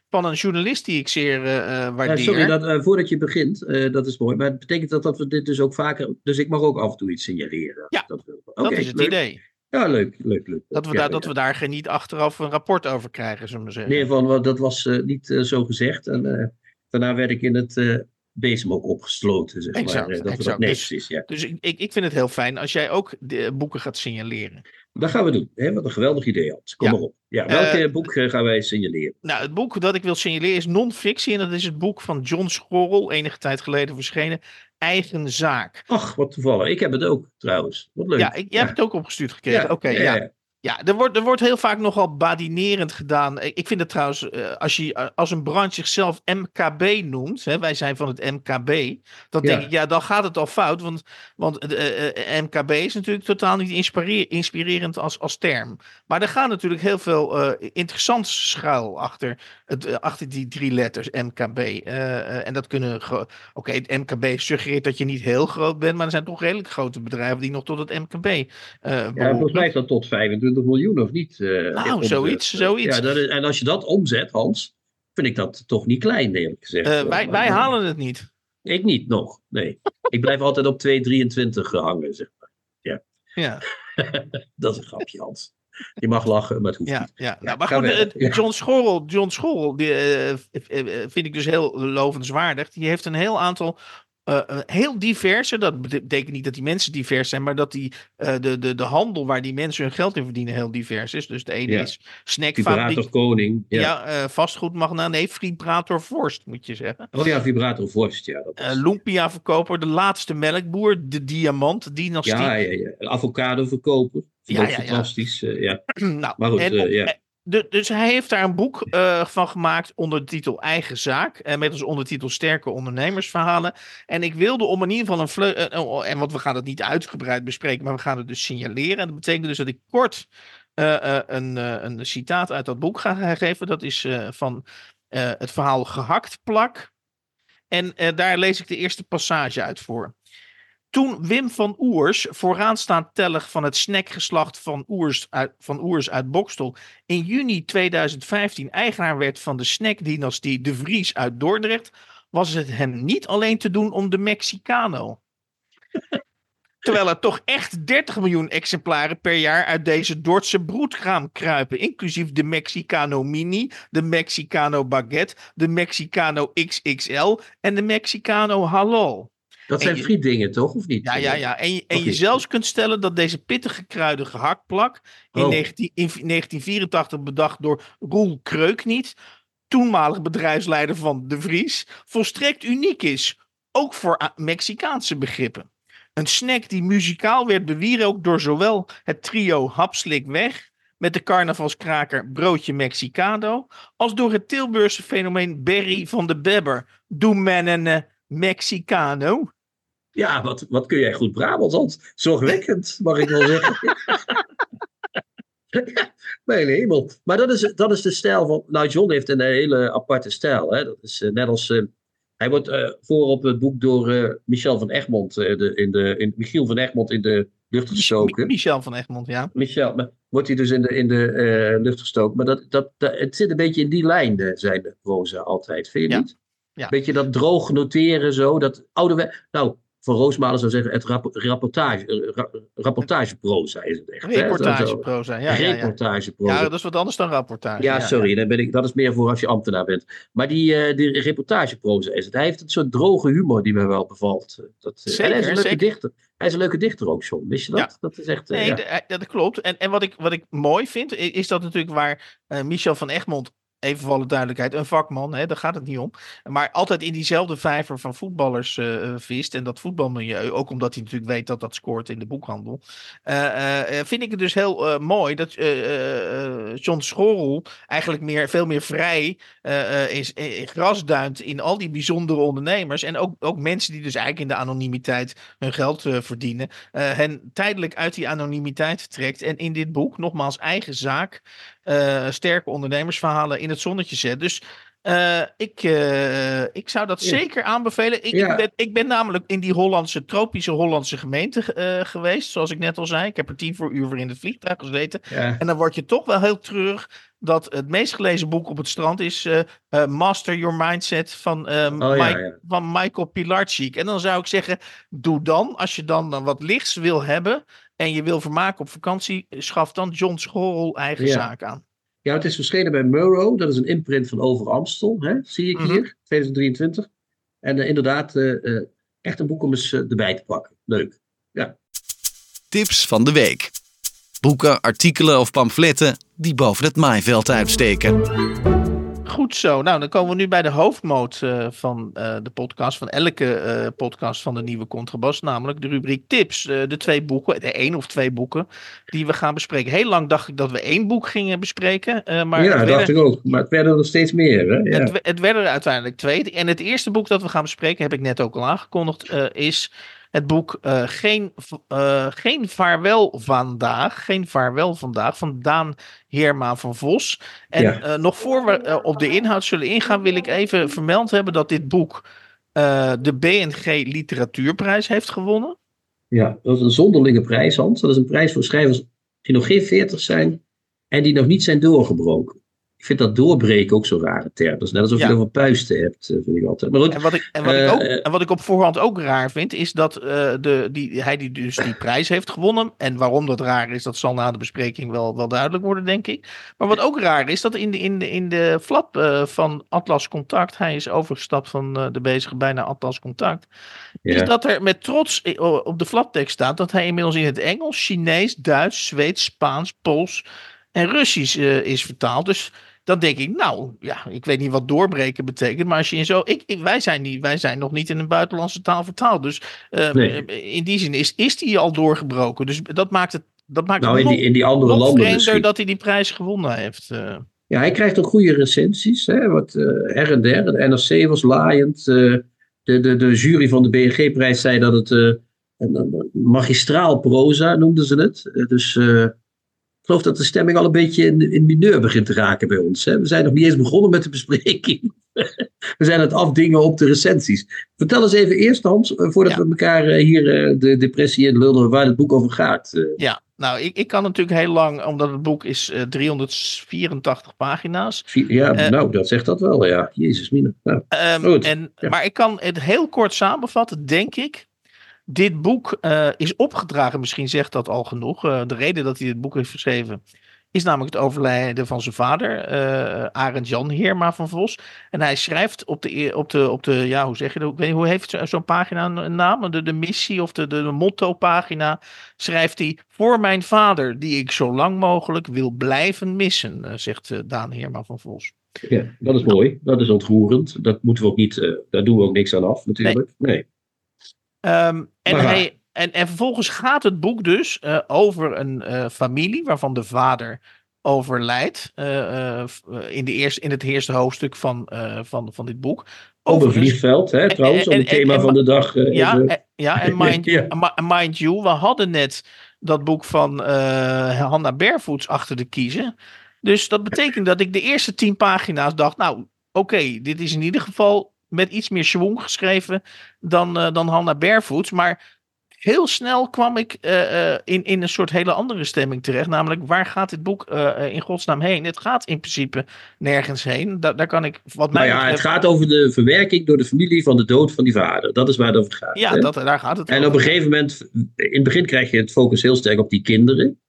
van een journalist die ik zeer eh, Ja, waardeer. sorry, dat, voordat je begint, dat is mooi. Maar het betekent dat, dat we dit dus ook vaker. Dus ik mag ook af en toe iets signaleren. Ja, dat, dat is het leuk. idee. Ja, leuk, leuk, leuk. Dat we, Ja, daar, dat we daar geen- niet achteraf een rapport over krijgen, zullen we maar zeggen. Nee, van, dat was niet zo gezegd. En daarna werd ik in het bezem ook opgesloten, zeg Exact, maar. eh, dat exact. nee, Dus- precies, ja. Dus ik, ik, vind het heel fijn als jij ook de boeken gaat signaleren. Dat gaan we doen. Hè? Wat een geweldig idee, Hans. Kom Ja. maar op. Ja, welk Eh, boek eh, gaan wij signaleren? Nou, het boek dat ik wil signaleren is non-fictie. En dat is het boek van John Schorrel, enige tijd geleden verschenen. Eigen zaak. Ach, wat toevallig. Ik heb het ook, trouwens. Wat leuk. Ja, ik, jij hebt het ook opgestuurd gekregen. Oké, ja. Ja, er wordt, er wordt heel vaak nogal badinerend gedaan. Ik vind het trouwens, eh, als, je, eh, als een branche zichzelf MKB noemt, hè, wij zijn van het MKB, dan Ja. denk ik, ja, dan gaat het al fout. Want, want eh, MKB is natuurlijk totaal niet inspireer- inspirerend als, als term. Maar er gaat natuurlijk heel veel eh interessant schuil achter, het, achter die drie letters MKB. En dat kunnen, oké, het MKB suggereert dat je niet heel groot bent, maar er zijn toch redelijk grote bedrijven die nog tot het MKB eh Ja, volgens mij is dat tot 25 miljoen, of niet? Nou, zoiets, zoiets. Ja, dat is, en als je dat omzet, Hans, vind ik dat toch niet klein, eerlijk gezegd. Eh, wij, wij halen het niet. Ik niet nog, nee. ik blijf altijd op 2,23 hangen, zeg maar. Ja, Dat is een grapje, Hans. Je mag lachen, maar het hoeft ja, niet. ja. Nou, maar goed, eh, Ja. John Schorrel, John Schorrel die, vind ik dus heel lovenswaardig. Die heeft een heel aantal eh, eh, heel diverse, dat betekent niet dat die mensen divers zijn, maar dat die, eh, de, de, de handel waar die mensen hun geld in verdienen heel divers is. Dus de ene Ja. is snackfabriek, Vibrator Koning. Ja. ja, vastgoedmagnaat, nee, vibrator Vorst moet je zeggen. Oh ja, vibrator vorst, ja. Dat was- Lumpia verkoper, de laatste melkboer, de diamant, dynastie. ja, ja, ja. Avocado verkopen. Vind Ja, ja, fantastisch. ja. nou, Maar goed, en ja. Dus hij heeft daar een boek eh, van gemaakt onder de titel Eigen Zaak. En met als ondertitel Sterke ondernemersverhalen. En ik wilde om in ieder geval een vleu... eh, oh, en want we gaan het niet uitgebreid bespreken, maar we gaan het dus signaleren. En dat betekent dus dat ik kort eh, een, een citaat uit dat boek ga geven. Dat is van het verhaal Gehakt plak. En daar lees ik de eerste passage uit voor. Toen Wim van Oers, vooraanstaand tellig van het snackgeslacht van Oers uit, van Oers uit Bokstel, in juni 2015 eigenaar werd van de snackdynastie De Vries uit Dordrecht, was het hem niet alleen te doen om de Mexicano. Terwijl er toch echt 30 miljoen exemplaren per jaar uit deze Dordtse broedkraam kruipen. Inclusief de Mexicano Mini, de Mexicano Baguette, de Mexicano XXL en de Mexicano Halal. Dat zijn je- frietdingen, toch? Of niet? Ja, ja, ja. En, je- en je zelfs kunt stellen dat deze pittige kruiden gehaktplak in, Oh. 19, in 1984 bedacht door Roel Kreukniet, toenmalig bedrijfsleider van De Vries, volstrekt uniek is. Ook voor Mexicaanse begrippen. Een snack die muzikaal werd bewierookt door zowel het trio Hapslik Weg met de carnavalskraker Broodje Mexicano, als door het Tilburgse fenomeen Berry van de Bebber. Doe men een Mexicano? Ja, wat, wat kun jij goed Brabants, Hans? Zorgwekkend, mag ik wel zeggen. Mijn hemel. Maar dat is, dat is de stijl van... Nou, John heeft een hele aparte stijl. Hè? Dat is eh, net als... eh, hij wordt eh, voor op het boek door Michel van Egmond... de, in de, in, Michiel van Egmond in de lucht gestoken. Michel van Egmond, ja. Michel, maar wordt hij dus in de, in de lucht gestoken. Maar dat, dat, dat, het zit een beetje in die lijn, zijn de proza altijd. Vind je Ja. niet? Ja. Beetje dat droog noteren zo. Dat oude... Nou, Van Roosmalen zou zeggen, het rap, rapportage, eh, ra, rapportageproza is het echt. Reportageproza, ja, ja, ja. Reportageproza. Ja, dat is wat anders dan rapportage. Ja, sorry, Dan ben ik, dat is meer voor als je ambtenaar bent. Maar die, eh, die reportageproza is het. Hij heeft een soort droge humor die mij wel bevalt. Dat, eh, en hij is Zeker, een leuke zeker. dichter. Hij is een leuke dichter ook, John. Wist je dat? Ja. Dat is echt... Nee, ja. dat klopt. En, en wat, ik, wat ik mooi vind, is dat natuurlijk waar Michel van Egmond, even voor alle duidelijkheid, een vakman, hè, daar gaat het niet om. Maar altijd in diezelfde vijver van voetballers eh, vist. En dat voetbalmilieu, ook omdat hij natuurlijk weet dat dat scoort in de boekhandel. eh, vind ik het dus heel mooi dat John Schorrel eigenlijk meer, veel meer vrij is, grasduint in al die bijzondere ondernemers. En ook, ook mensen die dus eigenlijk in de anonimiteit hun geld verdienen hen tijdelijk uit die anonimiteit trekt. En in dit boek, nogmaals, eigen zaak, eh, sterke ondernemersverhalen in het zonnetje zet. Dus eh, ik, eh, ik zou dat Ja. zeker aanbevelen. Ik, Ja. ik, ben, ik ben namelijk in die Hollandse, tropische Hollandse gemeente geweest, zoals ik net al zei. Ik heb er tien voor uur voor in het vliegtuig gezeten. Ja. En dan word je toch wel heel terug dat het meest gelezen boek op het strand is Master Your Mindset van, Oh, Mike- van Michael Pilarczyk. En dan zou ik zeggen, doe dan, als je dan, dan wat lichts wil hebben en je wil vermaken op vakantie, schaf dan John Schorrel eigen Ja. zaak aan. Ja, het is verschenen bij Murrow. Dat is een imprint van Over Amstel. Hè? Zie ik Mhm. hier, 2023. En eh, inderdaad, eh, eh, echt een boek om eens eh, erbij te pakken. Leuk. Tips van de week. Boeken, artikelen of pamfletten die boven het maaiveld uitsteken. Goed zo. Nou, dan komen we nu bij de hoofdmoot eh, van eh, de podcast, van elke eh, podcast van de nieuwe Contrabas, namelijk de rubriek tips. De twee boeken, de één of twee boeken, die we gaan bespreken. Heel lang dacht ik dat we één boek gingen bespreken, maar ja, dat werden- dacht ik ook. Maar het werden er steeds meer. Hè? Ja. Het, het werden er uiteindelijk twee. En het eerste boek dat we gaan bespreken, heb ik net ook al aangekondigd, is het boek eh, Geen, eh, Geen Vaarwel Vandaag. Geen Vaarwel Vandaag van Daan Heerma van Vos. En Ja. eh, nog voor we op de inhoud zullen ingaan, wil ik even vermeld hebben dat dit boek de BNG Literatuurprijs heeft gewonnen. ja, dat is een zonderlinge prijs, Hans. Dat is een prijs voor schrijvers die nog geen veertig zijn en die nog niet zijn doorgebroken. Ik vind dat doorbreken ook zo'n rare term. Dat is net alsof Ja. je over puisten hebt, eh, vind ik altijd. Maar goed, En wat ik, en wat, ik Eh, ook, en wat ik op voorhand ook raar vind, is dat eh, de, die, hij die dus die prijs heeft gewonnen. En waarom dat raar is, dat zal na de bespreking wel, wel duidelijk worden, denk ik. Maar wat ook raar is, dat in de, in de, in de flap van Atlas Contact, hij is overgestapt van de bezige bijna Atlas Contact, ja. is dat er met trots op de flaptekst staat dat hij inmiddels in het Engels, Chinees, Duits, Zweeds, Spaans, Pools en Russisch is vertaald. Dus dan denk ik, nou ja, ik weet niet wat doorbreken betekent, maar als je in zo. Ik, ik- wij, zijn niet, wij zijn nog niet in een buitenlandse taal vertaald. Dus eh, Nee. in die zin is, is die al doorgebroken. Dus dat maakt het. Dat maakt nou, het in nog, die, in die andere landen misschien. dat hij die prijs gewonnen heeft. eh. Ja, hij krijgt ook goede recensies. Hè, wat eh, her en der. De NRC was laaiend. eh, de, de, de jury van de BNG-prijs zei dat het een, een magistraal proza noemden ze het. Dus geloof dat de stemming al een beetje in, in mineur begint te raken bij ons. Hè. We zijn nog niet eens begonnen met de bespreking. We zijn aan het afdingen op de recensies. Vertel eens even eerst, Hans, eh, voordat Ja. we elkaar eh, hier eh, de depressie in lullen waar het boek over gaat. Ja, Nou, ik, ik kan natuurlijk heel lang, omdat het boek is uh, 384 pagina's. Ja, uh, nou, dat zegt dat wel, ja. Jezus, mine. Nou, um, en, ja. Maar ik kan het heel kort samenvatten, denk ik. Dit boek uh, is opgedragen, misschien zegt dat al genoeg. de reden dat hij dit boek heeft geschreven is namelijk het overlijden van zijn vader, uh, Arend Jan Heerma van Vos. En hij schrijft op de, op de, op de ja, hoe zeg je dat? Ik weet niet, hoe heeft zo'n pagina een naam? De, de missie of de, de, de motto-pagina schrijft hij voor mijn vader, die ik zo lang mogelijk wil blijven missen, uh, zegt Daan Heerma van Vos. Ja, dat is mooi. Dat is ontroerend. Dat moeten we ook niet, daar doen we ook niks aan af, natuurlijk. Nee. nee. Um, en hij, en, en vervolgens gaat het boek dus uh, over een uh, familie waarvan de vader overlijdt. Uh, in, de eerste, in het eerste hoofdstuk van, van, van dit boek. Op een vliegveld, hè, trouwens, en, en, het thema van de dag. ja, de... ja, en mind, ja. mind you, we hadden net dat boek van Hanna Barefoots achter de kiezen. Dus dat betekent dat ik de eerste tien pagina's dacht, nou, oké, okay, dit is in ieder geval met iets meer schwung geschreven dan, dan Hanna Barefoots. Maar heel snel kwam ik uh, uh, in, in een soort hele andere stemming terecht. Namelijk, waar gaat dit boek uh, in godsnaam heen? Het gaat in principe nergens heen. Da daar kan ik wat mij nou ja, betreft... het gaat over de verwerking door de familie van de dood van die vader. Dat is waar het over gaat. Ja, dat, daar gaat het En over. op een gegeven moment, in het begin krijg je het focus heel sterk op die kinderen.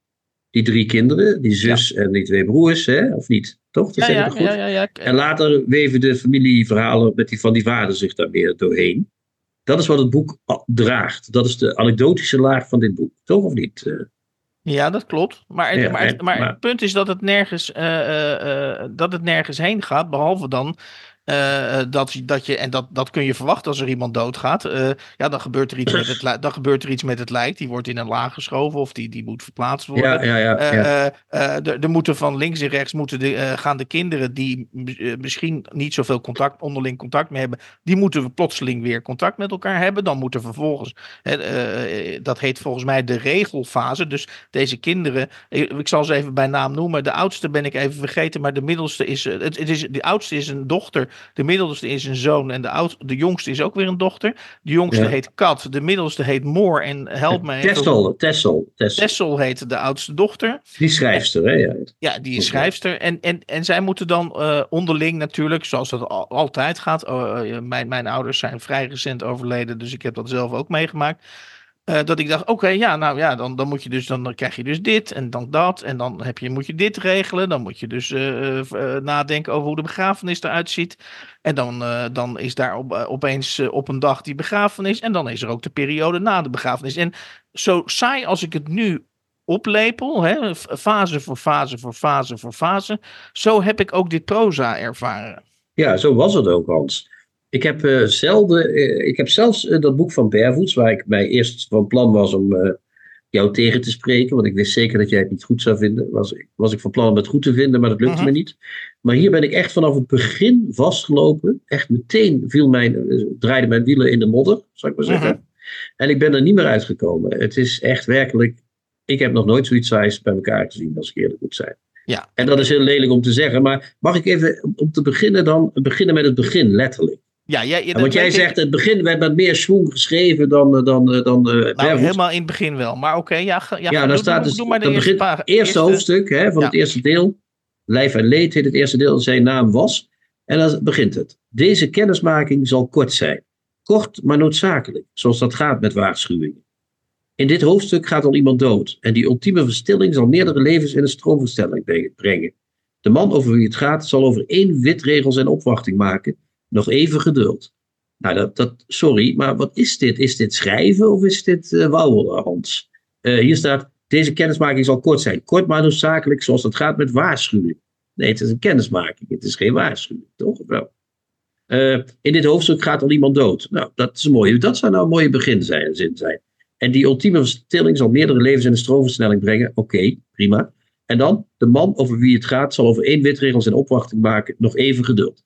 Die drie kinderen, die zus ja. en die twee broers, hè? of niet? Toch? Dat ja, ja, goed? ja, ja. En later weven de familieverhalen met die, van die vader zich daar meer doorheen. Dat is wat het boek draagt. Dat is de anekdotische laag van dit boek. Toch of niet? Ja, dat klopt. Maar, ja, maar, maar, maar, het punt is dat het, nergens, uh, uh, dat het nergens heen gaat. Behalve dan uh, dat, dat je, en dat, dat kun je verwachten als er iemand doodgaat. Uh, ja, dan gebeurt, er iets met het, dan gebeurt er iets met het lijk. Die wordt in een laag geschoven of die, die moet verplaatst worden. Ja, ja, ja. Uh, er moeten van links en rechts moeten de, gaan de kinderen die misschien niet zoveel contact, onderling contact meer hebben. Die moeten plotseling weer contact met elkaar hebben. Dan moeten vervolgens, dat heet volgens mij de regelfase. Dus deze kinderen, ik, ik, zal ze even bij naam noemen. De oudste ben ik even vergeten, maar de middelste is, het, het is, de oudste is een dochter de middelste is een zoon en de, oud, de jongste is ook weer een dochter. De jongste ja. heet Kat, de middelste heet Moor en help mij. Tessel, Tessel, Tessel. Tessel heet de oudste dochter. Die schrijfster, hè? Ja, ja die is schrijfster. En, en, en zij moeten dan uh, onderling natuurlijk, zoals dat al, altijd gaat. Uh, mijn, mijn ouders zijn vrij recent overleden, dus ik heb dat zelf ook meegemaakt. Uh, dat ik dacht, oké, ja, nou ja, dan, dan moet je dus, dan, krijg je dus dit en dan dat. En dan heb je, moet je dit regelen. Dan moet je dus uh, uh, nadenken over hoe de begrafenis eruit ziet. En dan, dan is daar op, opeens op een dag die begrafenis. En dan is er ook de periode na de begrafenis. En zo saai als ik het nu oplepel, hè, fase voor fase voor fase voor fase. Zo heb ik ook dit proza ervaren. Ja, zo was het ook, Hans. Ik heb, uh, zelden, uh, ik heb zelfs uh, dat boek van Bervoets, waar ik mij eerst van plan was om jou tegen te spreken, want ik wist zeker dat jij het niet goed zou vinden, was, was ik van plan om het goed te vinden, maar dat lukte -huh. me niet. Maar hier ben ik echt vanaf het begin vastgelopen. Echt meteen viel mijn, draaide mijn wielen in de modder, zou ik maar zeggen. -huh. En ik ben er niet meer uitgekomen. Het is echt werkelijk, ik heb nog nooit zoiets saais bij elkaar gezien, als ik eerlijk moet zijn. Ja. En dat is heel lelijk om te zeggen, maar mag ik even om te beginnen dan, beginnen met het begin, letterlijk. Ja, want jij ik... zegt, het begin werd met meer schwung geschreven dan... dan, dan uh, nou, helemaal in het begin wel. Maar oké, okay, ja, ja, ja, dan staat doe, dus, doe maar de eerste, begin, eerste, eerste hoofdstuk hè, van ja. het eerste deel. Lijf en leed heet het eerste deel, zijn naam was. En dan begint het. Deze kennismaking zal kort zijn. Kort, maar noodzakelijk, zoals dat gaat met waarschuwingen. In dit hoofdstuk gaat al iemand dood. En die ultieme verstilling zal meerdere levens in een stroomverstelling brengen. De man over wie het gaat zal over één witregel zijn opwachting maken nog even geduld. Nou, dat, dat, sorry, maar wat is dit? Is dit schrijven of is dit uh, wauwelen, Hans? Uh, hier staat, deze kennismaking zal kort zijn. Kort maar noodzakelijk, zoals dat gaat met waarschuwing. Nee, het is een kennismaking. Het is geen waarschuwing, toch? Wel. Uh, in dit hoofdstuk gaat al iemand dood. Nou, dat is mooi. Dat zou nou een mooie begin zijn, zin zijn. En die ultieme verstilling zal meerdere levens in de stroomversnelling brengen. Oké, okay, prima. En dan, de man over wie het gaat zal over één witregel zijn opwachting maken. Nog even geduld.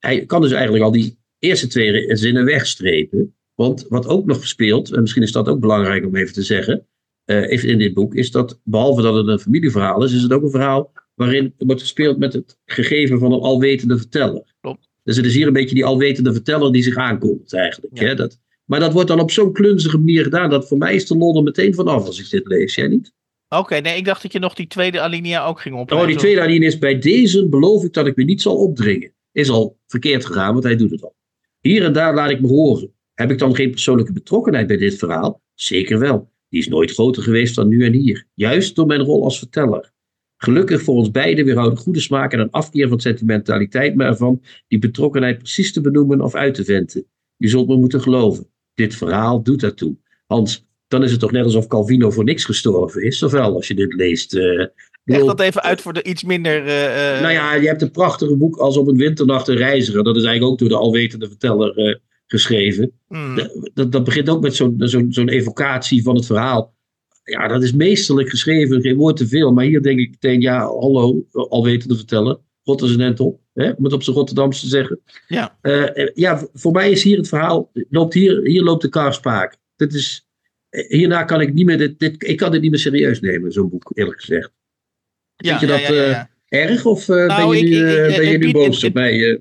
Hij kan dus eigenlijk al die eerste twee zinnen wegstrepen. Want wat ook nog speelt, en misschien is dat ook belangrijk om even te zeggen, uh, even in dit boek, is dat behalve dat het een familieverhaal is, is het ook een verhaal waarin wordt gespeeld met het gegeven van een alwetende verteller. Klopt. Dus het is hier een beetje die alwetende verteller die zich aankomt eigenlijk. Ja. Hè? Dat, maar dat wordt dan op zo'n klunzige manier gedaan, dat voor mij is de lol er meteen vanaf als ik dit lees. Jij niet? Oké, nee, ik dacht dat je nog die tweede alinea ook ging oplezen. Oh, die tweede alinea is bij deze beloof ik dat ik me niet zal opdringen. Is al verkeerd gegaan, want hij doet het al. Hier en daar laat ik me horen. Heb ik dan geen persoonlijke betrokkenheid bij dit verhaal? Zeker wel. Die is nooit groter geweest dan nu en hier. Juist door mijn rol als verteller. Gelukkig voor ons beiden weerhouden goede smaak en een afkeer van sentimentaliteit, maar ervan die betrokkenheid precies te benoemen of uit te venten. Je zult me moeten geloven. Dit verhaal doet daartoe. Hans, dan is het toch net alsof Calvino voor niks gestorven is, ofwel als je dit leest. Uh, Leg dat even uit voor de iets minder. Uh, nou ja, je hebt een prachtige boek als op een winternacht een reiziger. Dat is eigenlijk ook door de alwetende verteller uh, geschreven. Hmm. Dat, dat begint ook met zo'n zo'n zo'n evocatie van het verhaal. Ja, dat is meesterlijk geschreven, geen woord te veel. Maar hier denk ik meteen, ja, hallo, alwetende verteller. God is een end op, hè, om het op zijn Rotterdamse te zeggen. Ja. ja, voor mij is hier het verhaal, loopt hier, hier loopt de kar spaak. Dit is, hierna kan ik niet meer, dit, dit, ik kan dit niet meer serieus nemen, zo'n boek, eerlijk gezegd. Ja, Vind je dat ja, ja, ja. Uh, erg of uh, Nou, ben je ik- ik- uh, ik- ben je nu boos het- op mij? uh.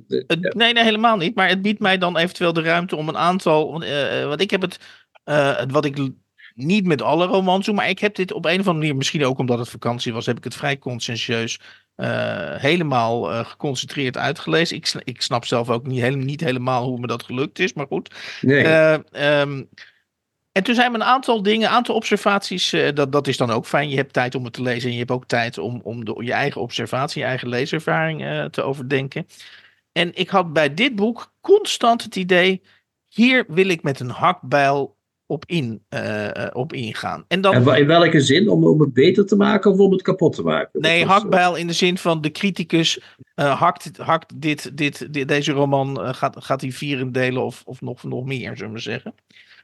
Nee, nee, helemaal niet. Maar het biedt mij dan eventueel de ruimte om een aantal. Want, eh, ik heb het. eh, wat ik niet met alle romans doe, maar ik heb dit op een of andere manier, misschien ook omdat het vakantie was, heb ik het vrij conscientieus eh, helemaal eh, geconcentreerd uitgelezen. Ik, ik snap zelf ook niet, hele, niet helemaal hoe me dat gelukt is, maar goed. Nee. Eh, ehm, en toen zijn me een aantal dingen, een aantal observaties. eh, dat, dat is dan ook fijn. Je hebt tijd om het te lezen en je hebt ook tijd om, om de, je eigen observatie, je eigen leeservaring eh, te overdenken. En ik had bij dit boek constant het idee: hier wil ik met een hakbijl op, in, eh, op ingaan. En dan, En in welke zin? Om, om het beter te maken of om het kapot te maken? Nee, was, hakbijl in de zin van de criticus hakt, hakt dit, dit, dit- deze roman, gaat, gaat hij vieren delen of, of nog, nog meer, zullen we zeggen.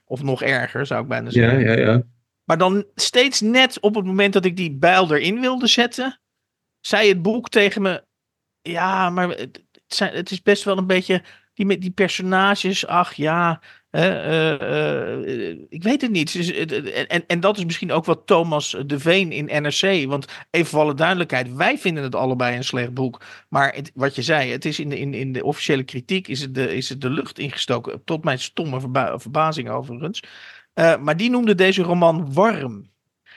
Of nog erger, zou ik bijna zeggen. Ja, ja, ja. Maar dan steeds net op het moment dat ik die bijl erin wilde zetten, zei het boek tegen me: Ja, maar het, zijn, het is best wel een beetje. Die, met die personages, ach ja. Eh, eh, ik weet het niet. Dus, het- en, en, dat is misschien ook wat Thomas de Veen in NRC. Want even voor alle duidelijkheid, wij vinden het allebei een slecht boek. Maar het, wat je zei, het is in de, in, in de officiële kritiek is het, de, is het de lucht ingestoken. Tot mijn stomme verba- verbazing overigens. Eh, maar die noemde deze roman warm.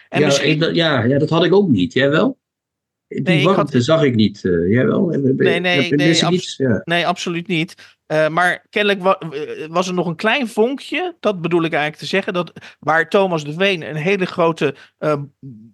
En ja, misschien, ik- dat- ja, ja, dat had ik ook niet. Jij wel? Die Nee, had- warmte zag ik niet. eh, jij wel? En- Nee, nee, nee? Ja. nee, absoluut niet. Eh, maar kennelijk wa- eh, was er nog een klein vonkje, dat bedoel ik eigenlijk te zeggen, dat waar Thomas de Veen een hele grote, eh,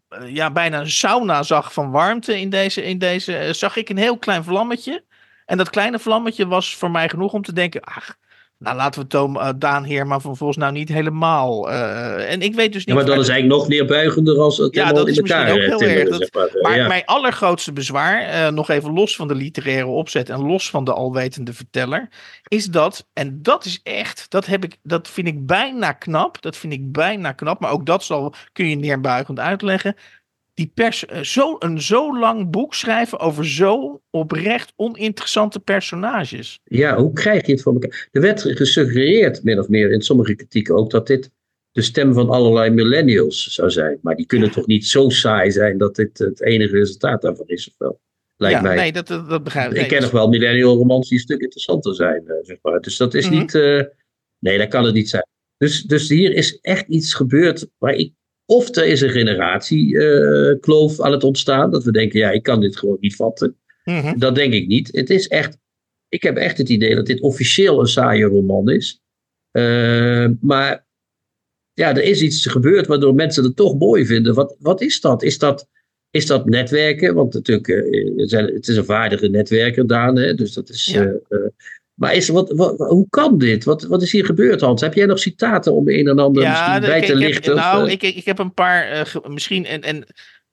eh, ja, bijna een sauna zag van warmte in deze, in deze eh, zag ik een heel klein vlammetje. En dat kleine vlammetje was voor mij genoeg om te denken, ach, nou laten we Tom, eh, Daan Heerma vervolgens nou niet helemaal. eh, en ik weet dus niet. Ja, maar dat is eigenlijk nog neerbuigender als het Ja, dat in is misschien elkaar ook eh, heel erg. zeg maar. Maar ja. mijn allergrootste bezwaar, nog even los van de literaire opzet en los van de alwetende verteller, is dat, en dat is echt, dat, heb ik, dat vind ik bijna knap, dat vind ik bijna knap, maar ook dat zal, kun je neerbuigend uitleggen. Die pers, eh, zo, een zo lang boek schrijven over zo oprecht oninteressante personages. Ja, hoe krijg je het voor elkaar? Er werd gesuggereerd, min of meer in sommige kritieken ook, dat dit de stem van allerlei millennials zou zijn. Maar die kunnen toch niet zo saai zijn dat dit het enige resultaat daarvan is, of wel? Lijkt ja, mij. nee, dat, dat, dat begrijp ik. ik ken dus- nog wel millennial romans die een stuk interessanter zijn, eh, zeg maar. Dus dat is Mhm. niet... eh, nee, dat kan het niet zijn. Dus, dus hier is echt iets gebeurd waar ik... Of er is een generatiekloof aan het ontstaan, dat we denken, ja, ik kan dit gewoon niet vatten. Mhm. Dat denk ik niet. Het is echt. Ik heb echt het idee dat dit officieel een saaie roman is. Eh, maar ja, er is iets gebeurd waardoor mensen het toch mooi vinden. Wat, wat is dat? Is dat, is dat netwerken? Want natuurlijk, eh, zijn, het is een vaardige netwerker, Daan. Hè? Dus dat is. Ja. eh, eh, maar is, wat, wat, hoe kan dit? Wat, wat is hier gebeurd, Hans? Heb jij nog citaten om een en ander misschien bij ik- te ik lichten? nou, eh? ik, ik heb een paar, eh, ge- misschien, en, en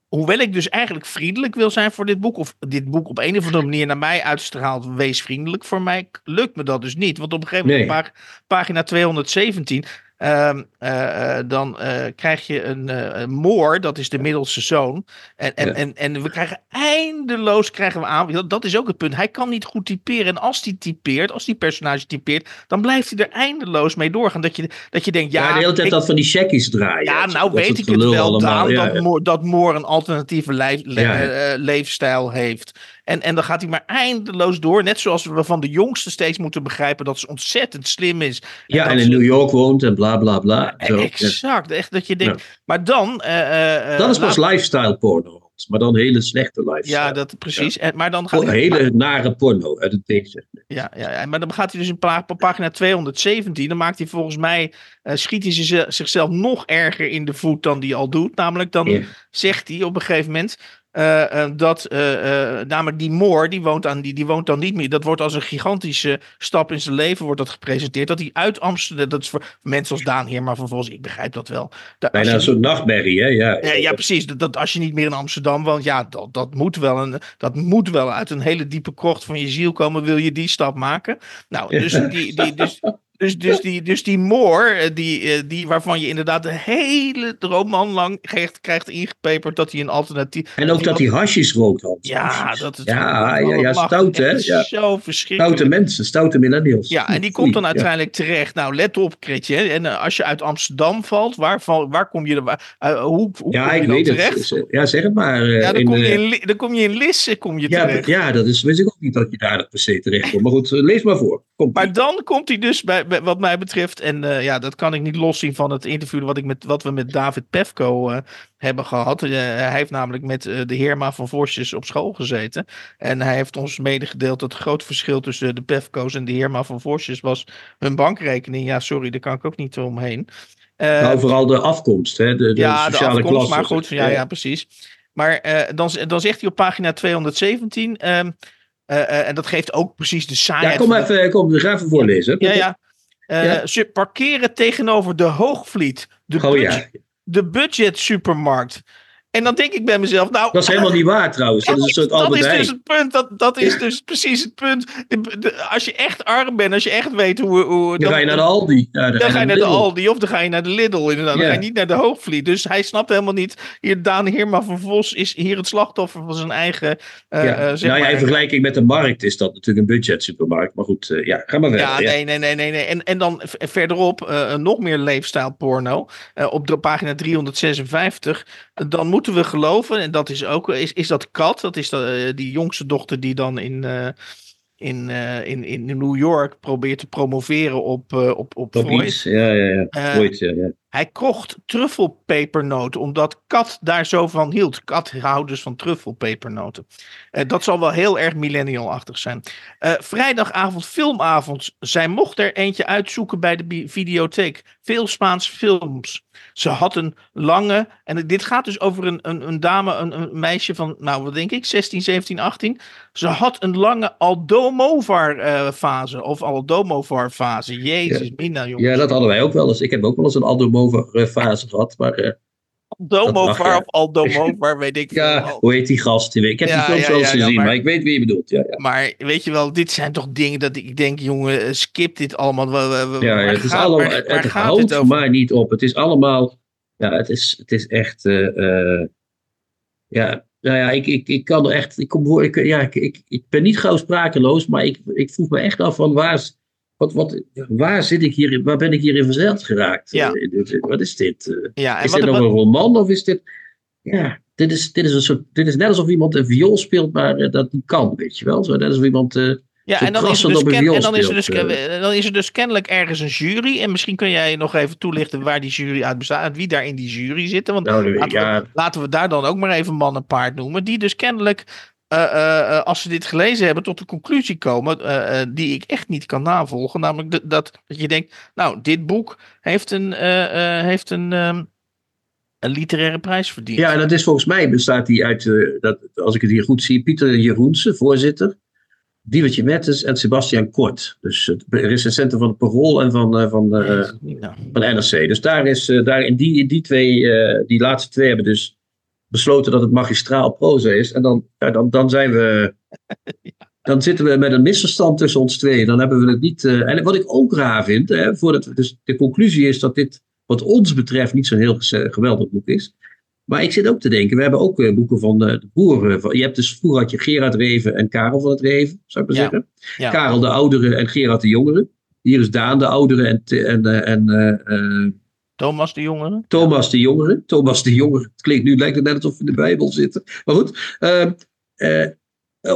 hoewel ik dus eigenlijk vriendelijk wil zijn voor dit boek, of dit boek op een of andere manier naar mij uitstraalt, wees vriendelijk voor mij, lukt me dat dus niet. Want op een gegeven moment, Nee. op pag- pagina 217, ehm, eh, eh, dan eh, krijg je een, een moor, dat is de middelste zoon. En, en, Ja. en, en we krijgen eindeloos krijgen we aan, dat, dat is ook het punt, hij kan niet goed typeren. En als hij typeert, als die personage typeert, dan blijft hij er eindeloos mee doorgaan. Dat je, dat je denkt, ja, ja, de hele tijd ik- dat van die checkies draaien. ja, nou dat weet ik het wel, allemaal. Daan, Ja, dat. Moor, dat Moor een alternatieve lijf, le- leefstijl heeft. En, en dan gaat hij maar eindeloos door. Net zoals we van de jongste steeds moeten begrijpen dat ze ontzettend slim is. Ja, dat en in ze- New York woont en bla bla bla. Ja. Exact. Echt dat je denkt. Maar dan. eh, eh, eh, Dat is pas laat- lifestyle porno. Maar dan hele slechte lifestyle. Ja, dat precies. En, maar dan gaat Oh, hij- hele nare porno uit het tegenzicht. Ja, ja, ja, maar dan gaat hij dus in pagina 217. Dan maakt hij volgens mij. eh, schiet hij zichzelf- nog erger in de voet dan die al doet. Namelijk dan Ja. zegt hij op een gegeven moment. Eh, eh, dat eh, namelijk die Moor, die woont, aan, die, die woont dan niet meer. Dat wordt als een gigantische stap in zijn leven wordt dat gepresenteerd. Dat hij uit Amsterdam, dat is voor mensen als Daan Heerma vervolgens, ik begrijp dat wel. Dat Bijna een soort nachtmerrie, hè? Ja, ja, ja, precies. Dat, dat als je niet meer in Amsterdam woont, ja, dat, dat, moet wel een, dat moet wel uit een hele diepe krocht van je ziel komen. Wil je die stap maken? Nou, dus die, die, dus, dus, dus die, dus die Moor, eh, die, eh, die, waarvan je inderdaad de hele roman lang krijgt, krijgt ingepeperd dat hij een alternatief. En ook dat hij hasjes rookt, Hans. Ja, dat is Ja, ja, ja, stout, hè? Ja. Zo verschrikkelijk. Stoute mensen, stoute millennials. Ja, en die komt dan ja. uiteindelijk terecht. Nou, let op, Kretje. En eh, als je uit Amsterdam valt, waar, waar kom je er? eh, hoe hoe Ja, kom je ik dan weet terecht? het. Ja, zeg het maar. eh, Ja, dan in, kom, je in, dan kom je in Lisse kom je ja, terecht. ja, dat is, wist ik ook niet dat je daar per se terecht komt. Maar goed, lees maar voor. Komt Maar dan komt hij dus, bij, wat mij betreft, en eh, ja, dat kan ik niet loszien van het interview wat, ik met, wat we met David Pefko eh, hebben gehad. Eh, hij heeft namelijk met de Heerma van Vorsjes op school gezeten. En hij heeft ons medegedeeld dat het grote verschil tussen de Pefko's en de Heerma van Vorsjes was hun bankrekening. Ja, sorry, daar kan ik ook niet omheen. Nou, vooral de afkomst, hè? De, de ja, de sociale afkomst, klasse. maar goed, ja, ja, precies. Maar dan, dan zegt hij op pagina 217, ehm, eh, eh, en dat geeft ook precies de saaiheid. Ja, kom de- even, kom, ga even voorlezen. ja, ja. Eh, Ja. Ze parkeren tegenover de Hoogvliet, de, Oh budget, ja, de budget supermarkt. En dan denk ik bij mezelf, nou... dat is helemaal niet waar trouwens. Dat is een soort dat Albert is dus het punt. Dat, dat is dus precies het punt. Als je echt arm bent, als je echt weet hoe... hoe Dan ga je naar de Aldi. Ja, dan ga je naar de. Aldi of dan ga je naar de Lidl inderdaad. Dan Ja. ga je niet naar de Hoogvliet. Dus hij snapt helemaal niet. Hier, Daan Heerma van Vos is hier het slachtoffer van zijn eigen... eh, Ja. eh, zeg nou ja, in vergelijking met de markt is dat natuurlijk een budget supermarkt. Maar goed, eh, ja, ga maar verder. Ja, nee, nee, nee, nee. nee. En, en dan verderop nog meer leefstijl porno. Op de pagina 356. Eh, dan moeten we geloven, en dat is ook, is, is dat Kat, dat is de, eh, die jongste dochter die dan in, eh, in, eh, in, in New York probeert te promoveren op, eh, op, op Freud. Ja, ja, ja. Freud, ja, ja. Hij kocht truffelpepernoten, omdat Kat daar zo van hield. Kat houdt dus van truffelpepernoten. Eh, dat zal wel heel erg millennial-achtig zijn. Eh, vrijdagavond, filmavond. Zij mocht er eentje uitzoeken bij de videotheek. Veel Spaanse films. Ze had een lange, en dit gaat dus over een, een, een dame, een, een meisje van, nou wat denk ik, 16, 17, 18. Ze had een lange Aldomovar-fase, of Aldomovar-fase. Jezus, mina jongens. ja, dat hadden wij ook wel eens. Ik heb ook wel eens een Aldomover-fase gehad. Maar Aldomovar ja. of Aldomovar, weet ik ja, hoe heet die gast? Ik heb Ja, die films ja, wel eens ja, gezien, maar- maar... ik weet wie je bedoelt. Ja, ja. Maar weet je wel, dit zijn toch dingen dat ik denk, jongen, eh, skip dit allemaal. Ja, het is gaat- allemaal, waar- het, waar het gaat houdt over? maar niet op. Het is allemaal, ja, het is, het is echt, eh, eh, ja, nou ja, ik, ik, ik kan er echt, ik, kom ik, ja, ik, ik, ik ben niet gauw sprakeloos, maar ik, ik vroeg me echt af van waar, is- wat, wat, waar zit ik hier, in- waar ben ik hier in verzeild geraakt? Ja. Eh, wat is dit? Eh, Ja, en is wat, dit nog wat- een roman of is dit, ja, dit is, dit is een soort, dit is net alsof iemand een viool speelt, maar eh, dat niet kan, weet je wel? Zo net alsof iemand, eh, ja, en dan er dus ken- en dan, is er dus, dan is er dus kennelijk ergens een jury. En misschien kun jij nog even toelichten waar die jury uit bestaat. En wie daar in die jury zitten. Want nou, laten, ja, we, laten we daar dan ook maar even man en paard noemen. Die dus kennelijk, als ze dit gelezen hebben, tot de conclusie komen. eh, eh, die ik echt niet kan navolgen. Namelijk dat, dat, dat je denkt, nou, dit boek heeft een, eh, eh, heeft een, ehm, een literaire prijs verdiend. Ja, en dat is volgens mij bestaat die uit, eh, dat, als ik het hier goed zie, Pieter Jeroense, voorzitter, Diewertje Mettes en Sebastian Kort. Dus het centrum van het Parool en van, eh, van, eh, nou. van NRC. Dus daar is, eh, daar in die, die twee, eh, die laatste twee hebben dus besloten dat het magistraal proza is. En dan, ja, dan, dan zijn we, dan zitten we met een misverstand tussen ons tweeën. Dan hebben we het niet, eh, en wat ik ook raar vind, hè, voordat we, dus de conclusie is dat dit wat ons betreft niet zo'n heel geweldig boek is. Maar ik zit ook te denken, we hebben ook eh, boeken van eh, de boeren. Van, je hebt dus vroeger had je Gerard Reven en Karel van het Reven, zou ik maar Ja, zeggen. ja. Karel de oudere en Gerard de jongere. Hier is Daan de oudere en, en, en Thomas de Jongere. Thomas de jongere. Thomas de jongere. Het klinkt nu lijkt het net alsof we in de Bijbel zitten. Maar goed. ehm, eh,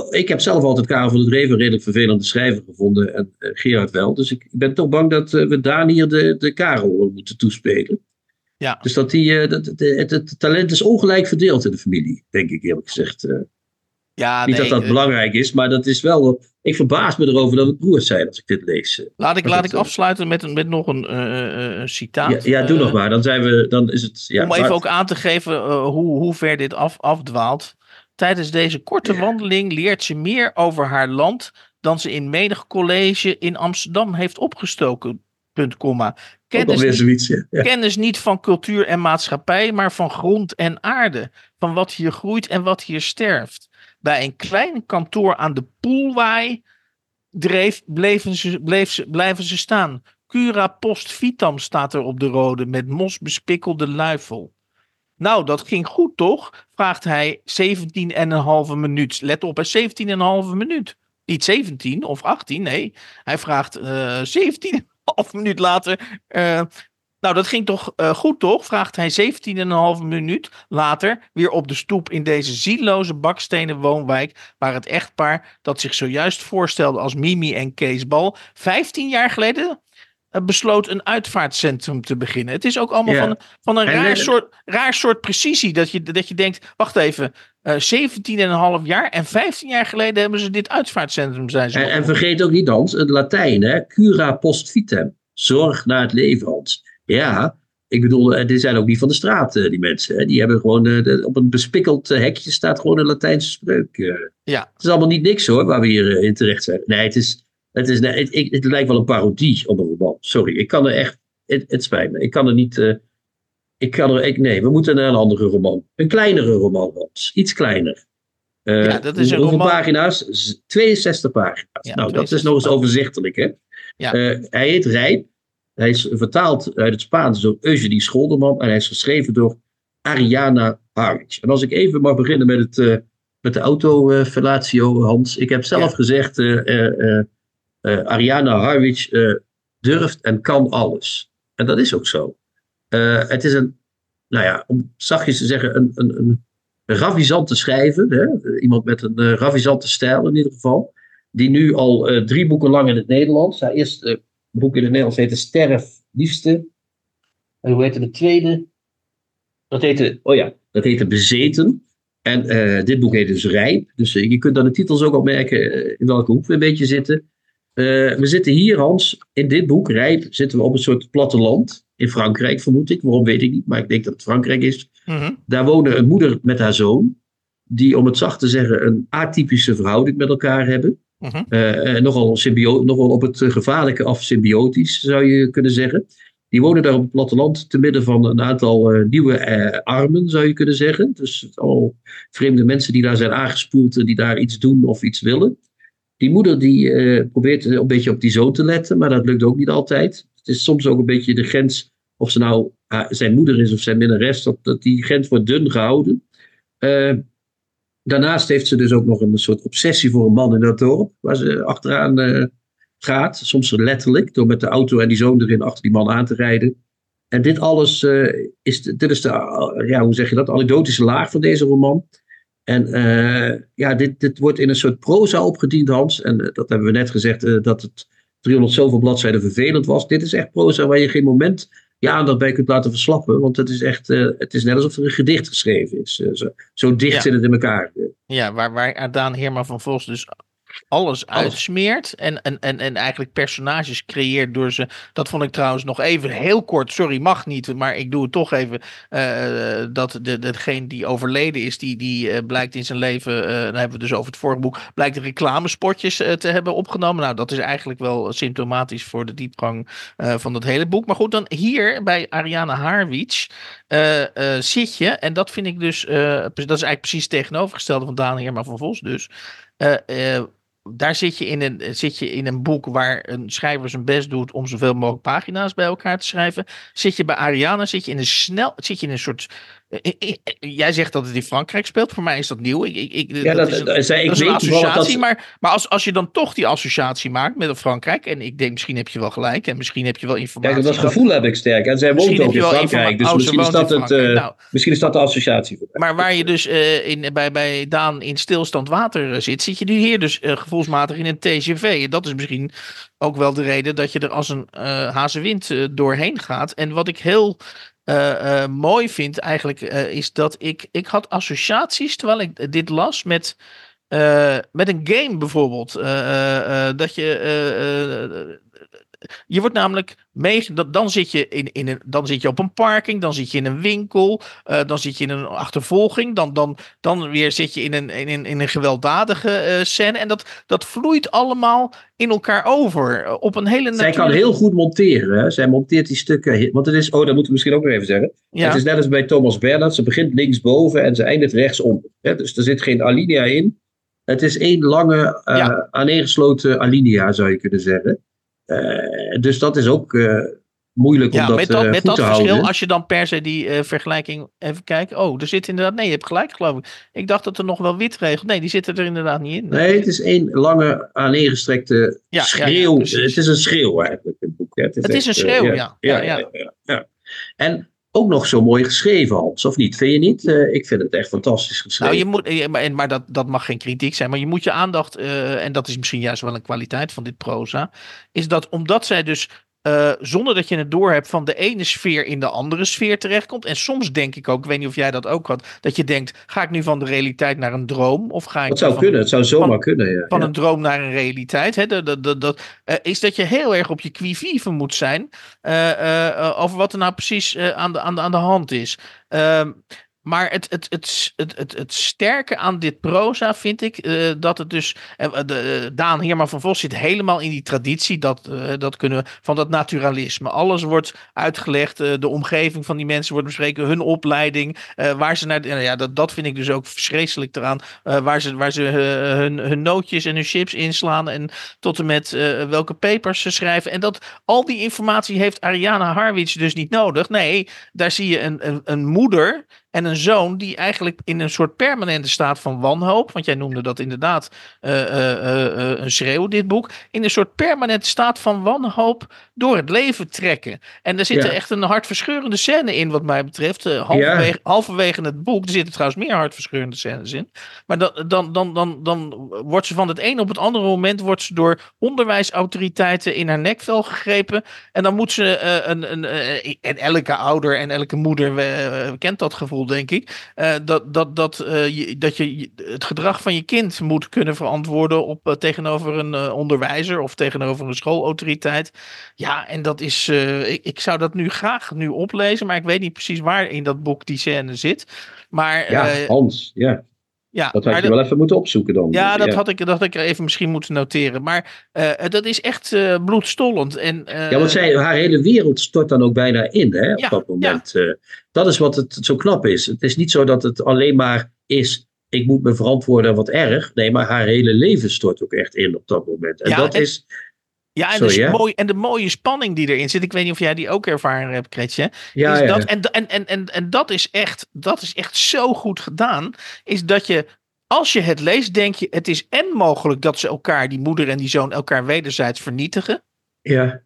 ik heb zelf altijd Karel van het Dreven redelijk vervelende schrijver gevonden. En uh, Gerard wel. Dus ik, ben toch bang dat we Daan hier de, de Karel moeten toespelen. Ja. Dus dat die, dat, het, het, talent is ongelijk verdeeld in de familie, denk ik eerlijk gezegd. Ja, Niet dat dat belangrijk is, maar dat is wel. Ik verbaas me erover dat het broers zijn als ik dit lees. Laat ik, laat ik afsluiten met, met nog een uh, citaat. Ja, ja doe nog maar. Dan, zijn we, dan is het. Ja, om even ook aan te geven hoe, hoe ver dit af, afdwaalt. Tijdens deze korte wandeling leert ze meer over haar land dan ze in menig college in Amsterdam heeft opgestoken. Punt, komma. Kennis, ja. kennis niet van cultuur en maatschappij, maar van grond en aarde. Van wat hier groeit en wat hier sterft. Bij een klein kantoor aan de Poelwaai dreef, bleven ze, bleef ze, blijven ze staan. Cura Post Vitam staat er op de rode met mos bespikkelde luifel. Nou, dat ging goed toch? vraagt hij 17,5 minuut. Let op, 17,5 minuut. Niet 17 of 18, nee. Hij vraagt uh, eh, 17,5 minuut later. Uh, nou, dat ging toch uh, goed, toch? Vraagt hij 17,5 minuut later weer op de stoep in deze zieloze bakstenen woonwijk. Waar het echtpaar dat zich zojuist voorstelde als Mimi en Kees Bal 15 jaar geleden uh, besloot een uitvaartcentrum te beginnen. Het is ook allemaal van, van een raar soort, raar soort precisie. Dat je, dat je denkt, wacht even, uh, 17,5 jaar en 15 jaar geleden hebben ze dit uitvaartcentrum zijn ze en, en, vergeet ook niet, Hans, het Latijn, hè? Cura post vitem. Zorg naar het leven, Hans. Ja, ik bedoel, eh, die zijn ook niet van de straat, eh, die mensen. Die hebben gewoon, eh, op een bespikkeld hekje staat gewoon een Latijnse spreuk. Ja. Het is allemaal niet niks hoor, waar we hier in terecht zijn. Nee, het is, het, is, nee, het, het, lijkt wel een parodie op een roman. Sorry, ik kan er echt, het, het spijt me. Ik kan er niet, ik kan er, ik, nee, we moeten naar een andere roman. Een kleinere roman, Iets kleiner. ja, dat is een hoeveel roman... pagina's? 62 pagina's. nou, dat is nog eens overzichtelijk, hè? Ja. hij heet Rijp. Hij is vertaald uit het Spaans door Eugenie Scholderman en hij is geschreven door Ariana Harwich. En als ik even mag beginnen met, het, uh, met de autofellatio, uh, Hans. Ik heb zelf gezegd, uh, Ariana Harwich durft en kan alles. En dat is ook zo. het is een, nou ja, om zachtjes te zeggen, een, een, een ravissante schrijver. Hè? Iemand met een ravissante stijl in ieder geval. Die nu al drie boeken lang in het Nederlands. Hij eerst boek in het Nederlands heette Sterf Liefste. En hoe heette de tweede? Dat heette, oh ja, dat heette Bezeten. En uh, dit boek heet dus Rijp. Dus uh, je kunt aan de titels ook opmerken uh, in welke hoek we een beetje zitten. we zitten hier, Hans, in dit boek, Rijp, zitten we op een soort platteland. In Frankrijk, vermoed ik. Waarom weet ik niet, maar ik denk dat het Frankrijk is. Mhm. Daar wonen een moeder met haar zoon. Die, om het zacht te zeggen, een atypische verhouding met elkaar hebben. Uh nogal, nogal op het gevaarlijke af symbiotisch, zou je kunnen zeggen. Die wonen daar op het platteland te midden van een aantal uh, nieuwe armen, zou je kunnen zeggen. Dus al vreemde mensen die daar zijn aangespoeld, die daar iets doen of iets willen. Die moeder die probeert een beetje op die zoon te letten, maar dat lukt ook niet altijd. Het is soms ook een beetje de grens, of ze nou zijn moeder is of zijn minnares, dat, die grens wordt dun gehouden. Daarnaast heeft ze dus ook nog een soort obsessie voor een man in dat dorp, waar ze achteraan uh, gaat. Soms letterlijk, door met de auto en die zoon erin achter die man aan te rijden. En dit alles uh, is, dit is de, uh, ja, hoe zeg je dat, anekdotische laag van deze roman. En ja, dit, dit wordt in een soort proza opgediend, Hans. En dat hebben we net gezegd, dat het 300 zoveel bladzijden vervelend was. Dit is echt proza waar je geen moment je aandacht bij kunt laten verslappen. Want het is echt, uh, het is net alsof er een gedicht geschreven is. Uh, zo, zo, dicht zit het in elkaar. Ja, waar, waar Daan Herman van Vos dus alles uitsmeert en, en, en, en eigenlijk personages creëert door ze. Dat vond ik trouwens nog even heel kort. Sorry, mag niet, maar ik doe het toch even. Uh, dat de, degene die overleden is, die, die uh, blijkt in zijn leven, uh, dan hebben we dus over het vorige boek, blijkt reclamespotjes te hebben opgenomen. Nou, dat is eigenlijk wel symptomatisch voor de diepgang van dat hele boek. Maar goed, dan hier bij Ariana Harwich zit je, en dat vind ik dus, dat is eigenlijk precies tegenovergestelde van Daan Herman van Vos dus. Uh, daar zit je, in een, zit je in een boek waar een schrijver zijn best doet om zoveel mogelijk pagina's bij elkaar te schrijven. Zit je bij Ariana, zit je in een snel, zit je in een soort Jij zegt dat het in Frankrijk speelt. Voor mij is dat nieuw. Ik, ik, ja, dat, is een, ik dat is een associatie. Dat... Maar, maar als, als je dan toch die associatie maakt met Frankrijk. En ik denk, misschien heb je wel gelijk. En misschien heb je wel informatie. Dat gevoel heb ik sterk. En zij woont ook in Frankrijk. Dus oh, misschien, is dat het, uh, nou, misschien is dat de associatie. Voor maar waar je dus uh, in, bij, bij Daan in stilstand water zit. Zit je nu hier dus uh, gevoelsmatig in een TGV. En dat is misschien ook wel de reden dat je er als een hazenwind doorheen gaat. En wat ik heel mooi vind eigenlijk, uh, is dat ik, ik had associaties terwijl ik dit las met, met een game bijvoorbeeld. dat je je wordt namelijk mee, dan zit je, in, in een, dan zit je op een parking, dan zit je in een winkel, uh, dan zit je in een achtervolging, dan, dan, dan weer zit je in een, in, in een gewelddadige uh, scène. En dat, dat vloeit allemaal in elkaar over. Uh, op een hele Zij kan heel goed monteren. Hè? Zij monteert die stukken. Want het is, oh, dat moeten we misschien ook nog even zeggen. Ja. Het is net als bij Thomas Bernhard. Ze begint linksboven en ze eindigt rechtsonder. Hè? Dus er zit geen alinea in. Het is één lange, ja. aaneengesloten alinea, zou je kunnen zeggen. Uh, dus dat is ook uh, moeilijk ja, om dat, met dat, uh, met dat verschil, als je dan per se die vergelijking even kijkt. Oh, er zit inderdaad. Nee, je hebt gelijk, geloof ik. Ik dacht dat er nog wel wit regelt. Nee, die zitten er inderdaad niet in. Nee, het is één lange aaneengestrekte ja, schreeuw. Ja, het is een schreeuw eigenlijk. Het, boek, het, is, het is, een schreeuw, ja. ja, ja. En ook nog zo mooi geschreven, Hans, of niet? Vind je niet? Uh, ik vind het echt fantastisch geschreven. Nou, je moet, maar, dat, dat mag geen kritiek zijn, maar je moet je aandacht, uh, en dat is misschien juist wel een kwaliteit van dit proza, is dat omdat zij dus uh, zonder dat je het doorhebt van de ene sfeer in de andere sfeer terechtkomt. En soms denk ik ook, ik weet niet of jij dat ook had, dat je denkt: ga ik nu van de realiteit naar een droom? Of ga ik dat zou van, kunnen, het zou zomaar van, kunnen. Ja. Van een droom naar een realiteit. Hè? Dat, dat, dat, uh, is dat je heel erg op je qui moet zijn uh, over wat er nou precies aan, de, aan, de, aan de hand is. Ehm, maar het, het, het, het, het, het sterke aan dit proza vind ik uh, dat het dus. Uh, de, Daan Heerman van Vos zit helemaal in die traditie. Dat, dat kunnen van dat naturalisme. Alles wordt uitgelegd. de omgeving van die mensen wordt bespreken. Hun opleiding. waar ze naar. ja, dat, dat vind ik dus ook vreselijk eraan. waar ze, waar ze hun, hun nootjes en hun chips inslaan. En tot en met welke papers ze schrijven. En dat al die informatie heeft Ariana Harwitz dus niet nodig. Nee, daar zie je een, een, een moeder en een zoon die eigenlijk in een soort permanente staat van wanhoop. Want jij noemde dat inderdaad uh, uh, uh, een schreeuw, dit boek. In een soort permanente staat van wanhoop door het leven trekken. En er zit ja. echt een hartverscheurende scène in, wat mij betreft. halverwege, ja. halverwege het boek. Er zitten trouwens meer hartverscheurende scènes in. Maar dan, dan, dan, dan, dan wordt ze van het een op het andere moment wordt ze door onderwijsautoriteiten in haar nekvel gegrepen. En dan moet ze een, een, een, en elke ouder en elke moeder kent dat gevoel denk ik. Uh, dat, dat, dat, uh, je, dat je het gedrag van je kind moet kunnen verantwoorden op, uh, tegenover een onderwijzer of tegenover een schoolautoriteit. Ja, en dat is. Ik, ik, zou dat nu graag nu oplezen, maar ik weet niet precies waar in dat boek die scène zit. Maar, ja, Hans, ja. Ja, dat had je wel even moeten opzoeken dan. Ja, dat, Had, ik, dat had ik even misschien moeten noteren. Maar uh, dat is echt uh, bloedstollend. En, uh, ja, want zij, haar hele wereld stort dan ook bijna in hè, op ja, dat moment. Ja. dat is wat het zo knap is. Het is niet zo dat het alleen maar is, ik moet me verantwoorden wat erg. Nee, maar haar hele leven stort ook echt in op dat moment. En ja, dat en, is... Ja, en, Sorry, mooi, en de mooie spanning die erin zit. Ik weet niet of jij die ook ervaren hebt, Kretje. Ja, is ja, dat, en, en, en, en, en dat is echt, dat is echt zo goed gedaan. Is dat je als je het leest, denk je: het is en mogelijk dat ze elkaar, die moeder en die zoon, elkaar wederzijds vernietigen. Ja.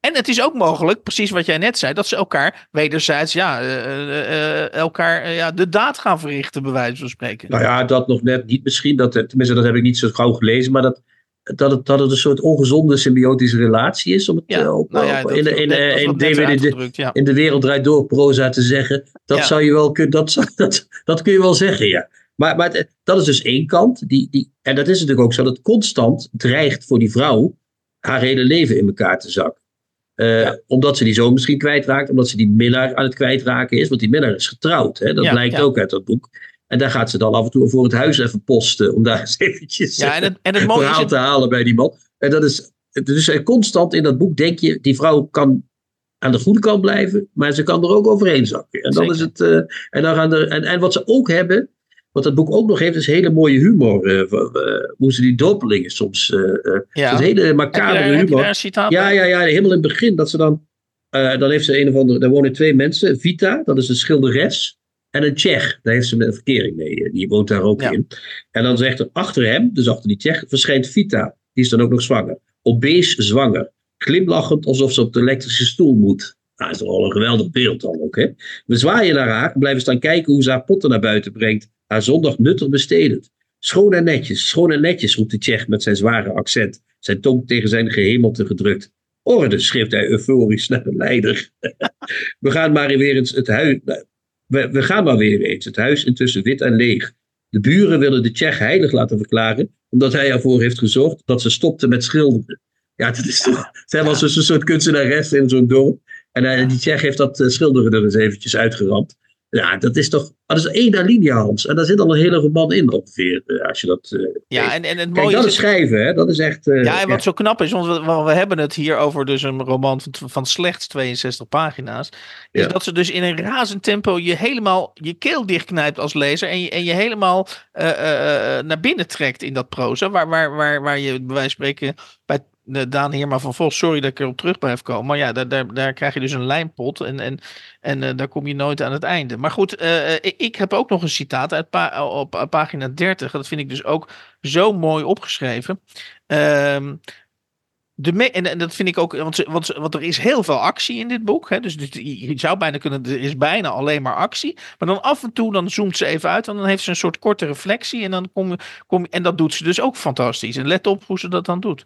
En het is ook mogelijk, precies wat jij net zei, dat ze elkaar wederzijds, ja, uh, uh, elkaar ja, de daad gaan verrichten, bij wijze van spreken. Nou ja, dat nog net niet misschien. Dat, tenminste, dat heb ik niet zo gauw gelezen, maar dat, dat het, dat het een soort ongezonde symbiotische relatie is. Om het ja, op, nou ja, op, in, in, in, in, de, ja. in de wereld draait door proza te zeggen. Dat zou je wel kunnen, dat, dat, dat kun je wel zeggen, ja. Maar, maar dat is dus één kant. Die, die, en dat is natuurlijk ook zo dat constant dreigt voor die vrouw haar hele leven in elkaar te zakken. Uh, Omdat ze die zoon misschien kwijtraakt, omdat ze die minnaar aan het kwijtraken is. Want die minnaar is getrouwd. Hè? Dat blijkt ook uit dat boek. En daar gaat ze dan af en toe voor het huis even posten. Om daar eens eventjes ja, en het, en het verhaal het... te halen bij die man. En dat is, dus constant in dat boek denk je, die vrouw kan aan de goede kant blijven, maar ze kan er ook overheen zakken. En, dan is het, uh, en, dan gaan er, en, en wat ze ook hebben, wat dat boek ook nog heeft, is hele mooie humor. Uh, uh, hoe ze die doppelingen soms. Uh, ja. hele macabere humor. ja, ja, ja, helemaal in het begin. Dat ze dan. dan heeft ze een of andere. Daar wonen twee mensen. Vita, dat is een schilderes. En een Tsjech. Daar heeft ze een verkering mee. Die woont daar ook Ja. in. En dan zegt er achter hem, dus achter die Tsjech, verschijnt Vita. Die is dan ook nog zwanger. Obese zwanger. Glimlachend alsof ze op de elektrische stoel moet. Nou, dat is toch al een geweldig beeld dan ook, hè? We zwaaien naar haar en blijven staan kijken hoe ze haar potten naar buiten brengt. Haar zondag nuttig bestedend. Schoon en netjes, schoon en netjes, roept de Tsjech met zijn zware accent. Zijn tong tegen zijn gehemelte gedrukt. Orde, schreeuwt hij euforisch naar de leider. we gaan maar weer eens het huis. We, we gaan maar weer eens. Het huis intussen wit en leeg. De buren willen de Tsjech heilig laten verklaren, omdat hij ervoor heeft gezorgd dat ze stopte met schilderen. Ja, het is toch, zij was dus een soort kunstenares in zo'n dorp. En eh, die Tsjech heeft dat eh, schilderen er eens eventjes uitgeramd. Ja, dat is toch, dat is één alinea, Hans. En daar zit al een hele roman in ongeveer, eh, als je dat... eh, Ja, en, en het Kijk, mooie dat is... is schrijven, hè? Dat is echt... eh, Ja, en wat zo knap is, want we, we hebben het hier over dus een roman van, van slechts 62 pagina's. Is Ja. dat ze dus in een razend tempo je helemaal je keel dichtknijpt als lezer. En je, en je helemaal naar binnen trekt in dat proza. Waar, waar, waar, waar je bij wijze van spreken bij Daan Heerma van Vos, sorry dat ik erop terug blijf komen. Maar ja, daar, daar, daar krijg je dus een lijmpot. En, en, en eh, daar kom je nooit aan het einde. Maar goed, eh, eh, ik, heb ook nog een citaat uit op eh, pagina 30. Dat vind ik dus ook zo mooi opgeschreven. Ehm, de en, dat vind ik ook, want, want, er is heel veel actie in dit boek. Hè? Dus, je zou bijna kunnen, er is bijna alleen maar actie. Maar dan af en toe dan zoomt ze even uit en dan heeft ze een soort korte reflectie. En, dan kom, kom, en dat doet ze dus ook fantastisch. En let op hoe ze dat dan doet.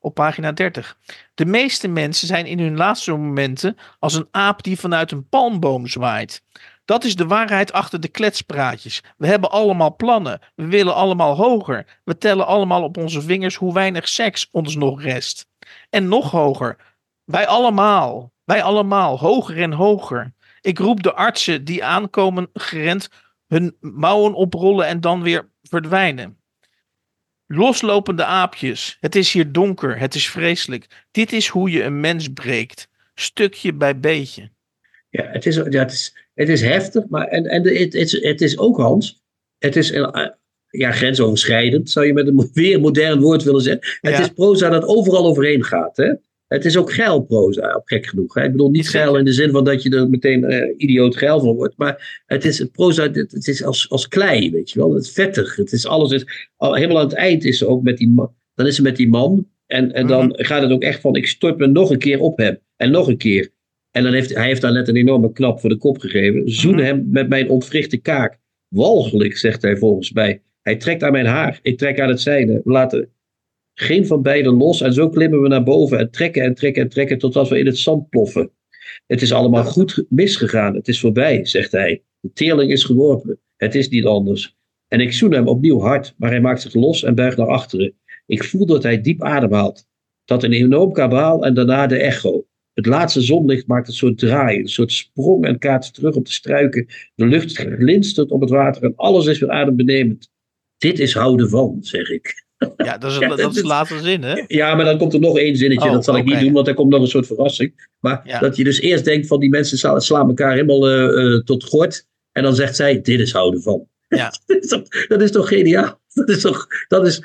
Op pagina 30. De meeste mensen zijn in hun laatste momenten als een aap die vanuit een palmboom zwaait. Dat is de waarheid achter de kletspraatjes. We hebben allemaal plannen. We willen allemaal hoger. We tellen allemaal op onze vingers hoe weinig seks ons nog rest. En nog hoger. Wij allemaal. Wij allemaal. Hoger en hoger. Ik roep de artsen die aankomen gerend hun mouwen oprollen en dan weer verdwijnen. Loslopende aapjes. Het is hier donker. Het is vreselijk. Dit is hoe je een mens breekt. Stukje bij beetje. Ja, het is, ja, het is, het is heftig, maar en, en het, het, is- het is ook, Hans, het is eh, ja, grensoverschrijdend, zou je met een weer modern woord willen zeggen. Het Ja. is proza dat overal overheen gaat. Hè? Het is ook geil proza, op gek genoeg. Hè? Ik bedoel niet geil in de zin van dat je er meteen eh, idioot geil van wordt, maar het is het proza, het, het is als, als klei, weet je wel. Het is vettig, het is alles. Het, al, helemaal aan het eind is ze ook met die man, dan is ze met die man en, en dan gaat het ook echt van, ik stort me nog een keer op hem en nog een keer. En dan heeft hij heeft daar net een enorme knap voor de kop gegeven. Zoen Mhm. hem met mijn ontwrichte kaak. Walgelijk, zegt hij volgens mij. Hij trekt aan mijn haar. Ik trek aan het zijne. We laten geen van beiden los. En zo klimmen we naar boven. En trekken en trekken en trekken. Totdat we in het zand ploffen. Het is allemaal goed misgegaan. Het is voorbij, zegt hij. De teerling is geworpen. Het is niet anders. En ik zoen hem opnieuw hard. Maar hij maakt zich los en buigt naar achteren. Ik voel dat hij diep ademhaalt. Dat een enorm kabaal en daarna de echo. Het laatste zonlicht maakt een soort draai, een soort sprong en kaatst terug op de struiken. De lucht glinstert op het water en alles is weer adembenemend. Dit is houden van, zeg ik. Ja, dat is, Ja, dat is de laatste zin, hè? Ja, maar dan komt er nog één zinnetje, Oh, dat zal ik niet doen, want dan komt nog een soort verrassing. Maar Ja. dat je dus eerst denkt van die mensen sla- slaan elkaar helemaal eh, eh, tot gort. En dan zegt zij, dit is houden van. Ja. dat, is toch, dat is toch geniaal? Dat is toch, dat is,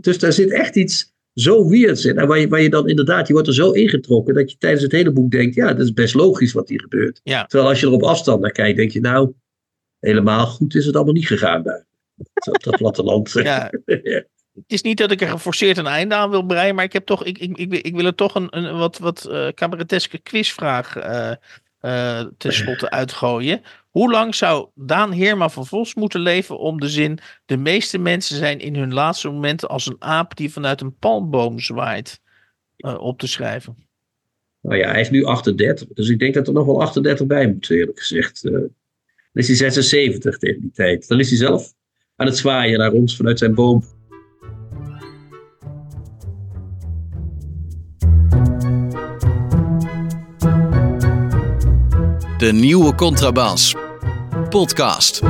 dus daar zit echt iets zo weirds in. En waar je, waar je dan inderdaad, je wordt er zo ingetrokken dat je tijdens het hele boek denkt, ja, dat is best logisch wat hier gebeurt. Ja. Terwijl als je er op afstand naar kijkt, denk je, nou, helemaal goed is het allemaal niet gegaan daar. Op dat platteland. Ja. Het is niet dat ik er geforceerd een einde aan wil breien, maar ik, heb toch, ik, ik, ik, wil- ik wil er toch een, een wat, wat eh cabareteske quizvraag eh eh tenslotte uitgooien. Hoe lang zou Daan Heerma van Vos moeten leven om de zin... de meeste mensen zijn in hun laatste momenten als een aap die vanuit een palmboom zwaait op te schrijven? Nou ja, hij is nu 38, dus ik denk dat er nog wel 38 bij moet, eerlijk gezegd. Dan is hij 76 tegen die tijd. Dan is hij zelf aan het zwaaien naar ons vanuit zijn boom. De nieuwe Contrabas. Podcast.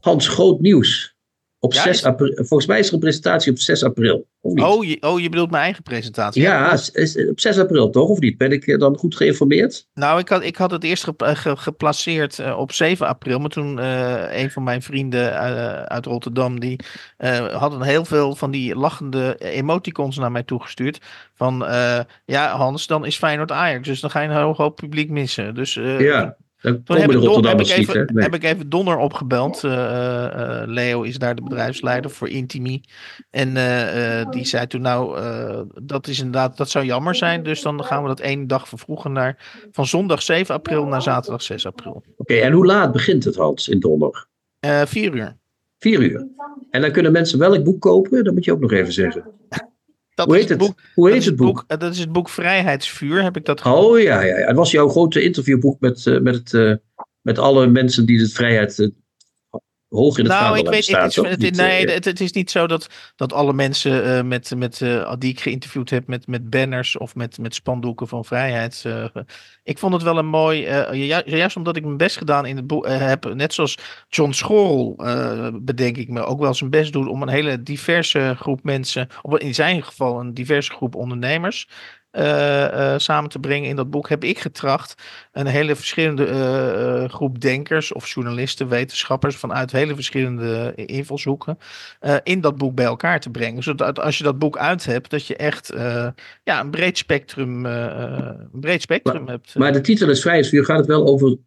Hans, groot nieuws. Op Ja, 6 is- april, volgens mij is er een presentatie op 6 april. Oh je, oh, je bedoelt mijn eigen presentatie? ja, op 6 april toch, of niet? Ben ik eh, dan goed geïnformeerd? Nou, ik had, ik had het eerst gepla- ge- geplaceerd eh, op 7 april. Maar toen eh, een van mijn vrienden eh, uit Rotterdam. die eh, hadden heel veel van die lachende emoticons naar mij toegestuurd. Van ja, Hans, dan is Feyenoord Ajax. Dus dan ga je een heel hoop publiek missen. Dus Ja. Dan Toen heb de Don, heb, ik even, Nee. heb ik even Donner opgebeld. Eh, eh, eh, Leo is daar de bedrijfsleider voor Intimi. En eh, eh, die zei toen nou, eh, dat is inderdaad, dat zou jammer zijn. Dus dan gaan we dat één dag vervroegen naar, van zondag 7 april naar zaterdag 6 april. Oké, en hoe laat begint het, Hans, in Donner? Eh vier uur. Vier uur. En dan kunnen mensen welk boek kopen? Dat moet je ook nog even zeggen. Dat Hoe is heet het? boek, Hoe dat heet is het boek? eh, dat is het boek Vrijheidsvuur, heb ik dat Oh ja, ja, ja. Het was jouw grote interviewboek met, eh, met, het, eh, met alle mensen die de vrijheid hoog in het nou, ik weet, toch? het, Niet, nee, eh, het, het is niet zo dat, dat alle mensen eh, met, met, eh, die ik geïnterviewd heb met, met banners of met, met spandoeken van vrijheid. ik vond het wel een mooi, ju- juist omdat ik mijn best gedaan in het boek heb, net zoals John Schorl, bedenk ik me, ook wel zijn best doet om een hele diverse groep mensen, of in zijn geval een diverse groep ondernemers. Eh, eh, samen te brengen in dat boek heb ik getracht een hele verschillende eh, groep denkers of journalisten, wetenschappers vanuit hele verschillende invalshoeken in dat boek bij elkaar te brengen. Zodat als je dat boek uit hebt, dat je echt ja, een breed spectrum, een breed spectrum hebt. Maar de titel is Vrijheidsvuur. Gaat het wel over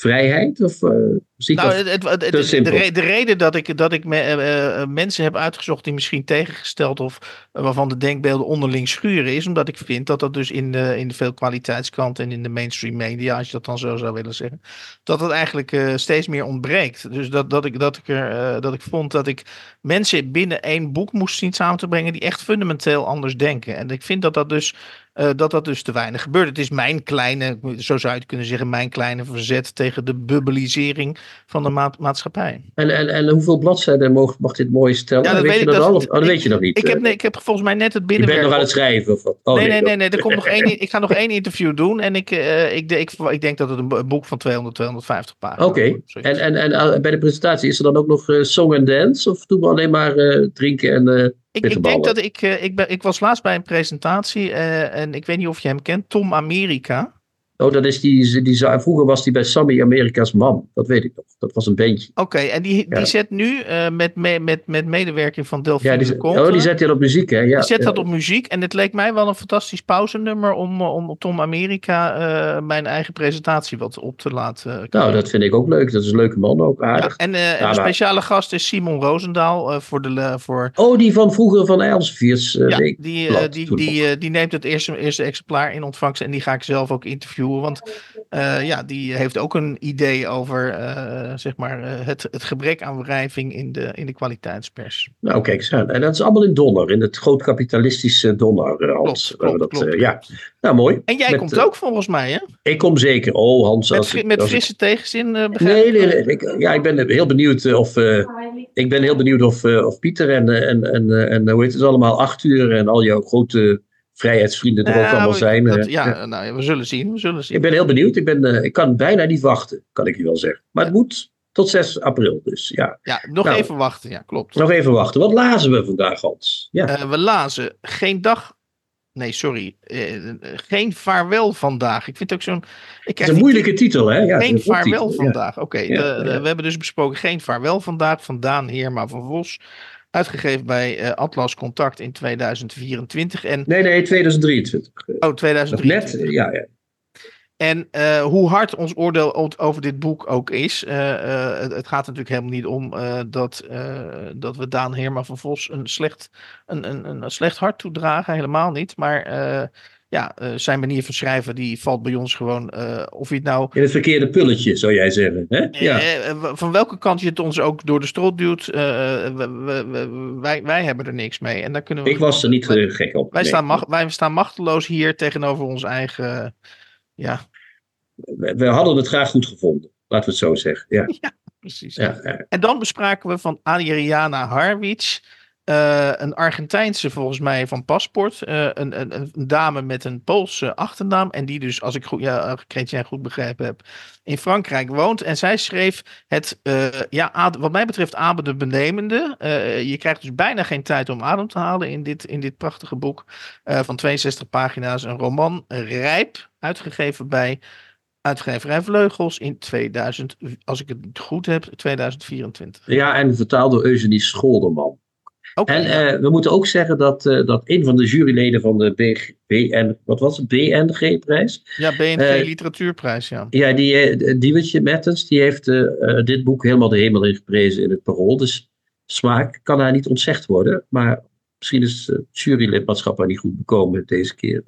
vrijheid? Of eh, zie Nou, dat? het, het, het- te de, reden dat ik, dat ik me, eh, eh, mensen heb uitgezocht die misschien tegengesteld of waarvan de denkbeelden onderling schuren, is omdat ik vind dat dat dus in de, in de veel kwaliteitskant en in de mainstream media, als je dat dan zo zou willen zeggen, dat het eigenlijk steeds meer ontbreekt. Dus dat, dat, ik, dat, ik er, dat ik vond dat ik mensen binnen één boek moest zien samen te brengen die echt fundamenteel anders denken. En ik vind dat dat dus eh, dat dat dus te weinig gebeurt. Het is mijn kleine, zo zou je het kunnen zeggen, mijn kleine verzet tegen de bubbelisering van de ma- maatschappij. En, en, en hoeveel bladzijden mag, mag dit mooi stellen? Ja, dat weet weet je dat, al? Of, oh, dat weet je nog niet. Ik heb, eh. nee, ik heb volgens mij net het je bent binnenwerk. nog aan het schrijven? Of wat? Oh, nee, nee, dat- nee, nee, er komt nog één. Ik ga nog één interview doen en ik, eh, ik, ik, ik denk dat het een bo- boek van 200, 250 pagina's Oké. En, en, en bij de presentatie is er dan ook nog song and dance? Of doen we alleen maar drinken en... Ik, ik denk dat ik, eh, ik, ben, ik was laatst bij een presentatie eh, en ik weet niet of je hem kent, Tom Amerika. Oh, dat is die, die, vroeger was die bij Sammy Amerika's man. Dat weet ik nog. Dat was een beentje. Oké, en die, Ja. die zet nu eh, met, me, met, met medewerking van Delphine Ja, die, de oh, die zet hij op muziek, hè? Ja, die zet ja. dat op muziek en het leek mij wel een fantastisch pauzenummer om, eh, om op Tom Amerika eh, mijn eigen presentatie wat op te laten Nou, dat vind ik ook leuk. Dat is een leuke man ook, Ja, en Ja, een maar- speciale gast is Simon Roosendaal voor de voor Oh, die van vroeger van Elseviers. ja, die, die, die, eh, die neemt het eerste, eerste exemplaar in ontvangst en die ga ik zelf ook interviewen. Want eh, ja, die heeft ook een idee over eh, zeg maar, eh, het, het gebrek aan wrijving in de, in de kwaliteitspers. Nou, kijk eens aan. En dat is allemaal in Donner. In het groot kapitalistische Donner, Hans. Klopt, waar we klopt, dat, klopt. ja. Nou, mooi. En jij Met, komt ook volgens mij, hè? Ik kom zeker. Oh, Hans. Met, als ik- met als ik- frisse tegenzin, begrijp Nee, nee, nee. Ik, ja, ik ben heel benieuwd of. ik ben heel benieuwd of, of Pieter en, en, en, en hoe heet het allemaal, Arthur en al jouw grote vrijheidsvrienden er ook Nou, allemaal zijn. dat- eh. ja, nou, we zullen zien, we zullen zien. Ik ben heel benieuwd. Ik, ben, eh, ik kan bijna niet wachten, kan ik je wel zeggen. Maar het moet tot 6 april dus. Ja. Ja, nog Nou. even wachten, ja, klopt. Nog even wachten. Wat lazen we vandaag, Hans? Ja. Eh, we lazen geen dag. Nee, sorry. geen vaarwel vandaag. Ik vind het ook zo'n. Ik Het is een moeilijke titel, hè? Ja, Geen vaarwel ja. vandaag. Oké, ja. we hebben dus besproken geen vaarwel vandaag van Daan Heerma van Vos. Uitgegeven bij eh, Atlas Contact in 2024 en Nee, nee, 2023. oh Nog 2023. net, ja, ja. En eh, hoe hard ons oordeel over dit boek ook is, eh, het, gaat natuurlijk helemaal niet om dat, dat we Daan Heerma van Vos een slecht, een, een, een slecht hart toedragen, helemaal niet. Maar ja, eh, zijn manier van schrijven die valt bij ons gewoon, eh, of je het nou In het verkeerde pulletje, zou jij zeggen. Hè? Ja. Eh, van welke kant je het ons ook door de strot duwt, we- we- we- wij, wij hebben er niks mee. En daar kunnen we Ik was er niet wij, gek op. wij, nee. staan macht, wij staan machteloos hier tegenover ons eigen. Ja, we, we hadden het graag goed gevonden. Laten we het zo zeggen. Ja, precies. ja. En dan bespraken we van Adriana Harwitz. Eh, een Argentijnse volgens mij van paspoort. eh, een, een, een dame met een Poolse achternaam. En die dus, als ik goed, ja, goed begrepen heb, in Frankrijk woont. En zij schreef het, eh, ja, wat mij betreft, Abe de Benemende. Eh, je krijgt dus bijna geen tijd om adem te halen in dit, in dit prachtige boek. van 62 pagina's. Een roman, Rijp, uitgegeven bij uitgeverij Vleugels in 2000, als ik het goed heb, 2024. ja, en vertaald door Eugenie Scholderman. En eh, we moeten ook zeggen dat, eh, dat een van de juryleden van de BG, BN, wat was het? BNG-prijs. ja, BNG eh, Literatuurprijs, ja. Ja, die Diewertje Mertens, die heeft dit boek helemaal de hemel in geprezen in het parool. Dus smaak kan haar niet ontzegd worden. Maar misschien is het jurylidmaatschap haar niet goed bekomen deze keer.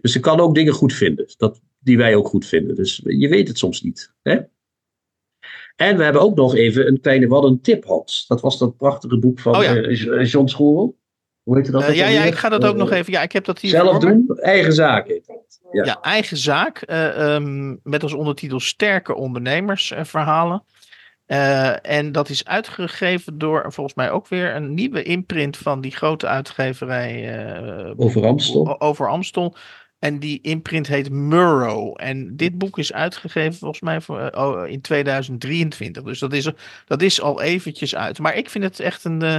Dus ze kan ook dingen goed vinden. Dat, die wij ook goed vinden. Dus je weet het soms niet. Hè? En we hebben ook nog even een kleine wat een tip, Hans. Dat was dat prachtige boek van Oh ja. eh, John Schoorl. Hoe heet dat? Eh, ook ja, ja, ik ga dat ook Eh, nog even. Ja, ik heb dat hier Zelf me. doen, eigen zaak. Ja. Ja, eigen zaak. eh, ehm, met als ondertitel Sterke ondernemersverhalen. Eh, en dat is uitgegeven door volgens mij ook weer een nieuwe imprint van die grote uitgeverij eh, Over Amstel. over Amstel. En die imprint heet Murrow. En dit boek is uitgegeven volgens mij voor, eh, oh, in 2023. Dus dat is, dat is al eventjes uit. Maar ik vind het echt een, eh,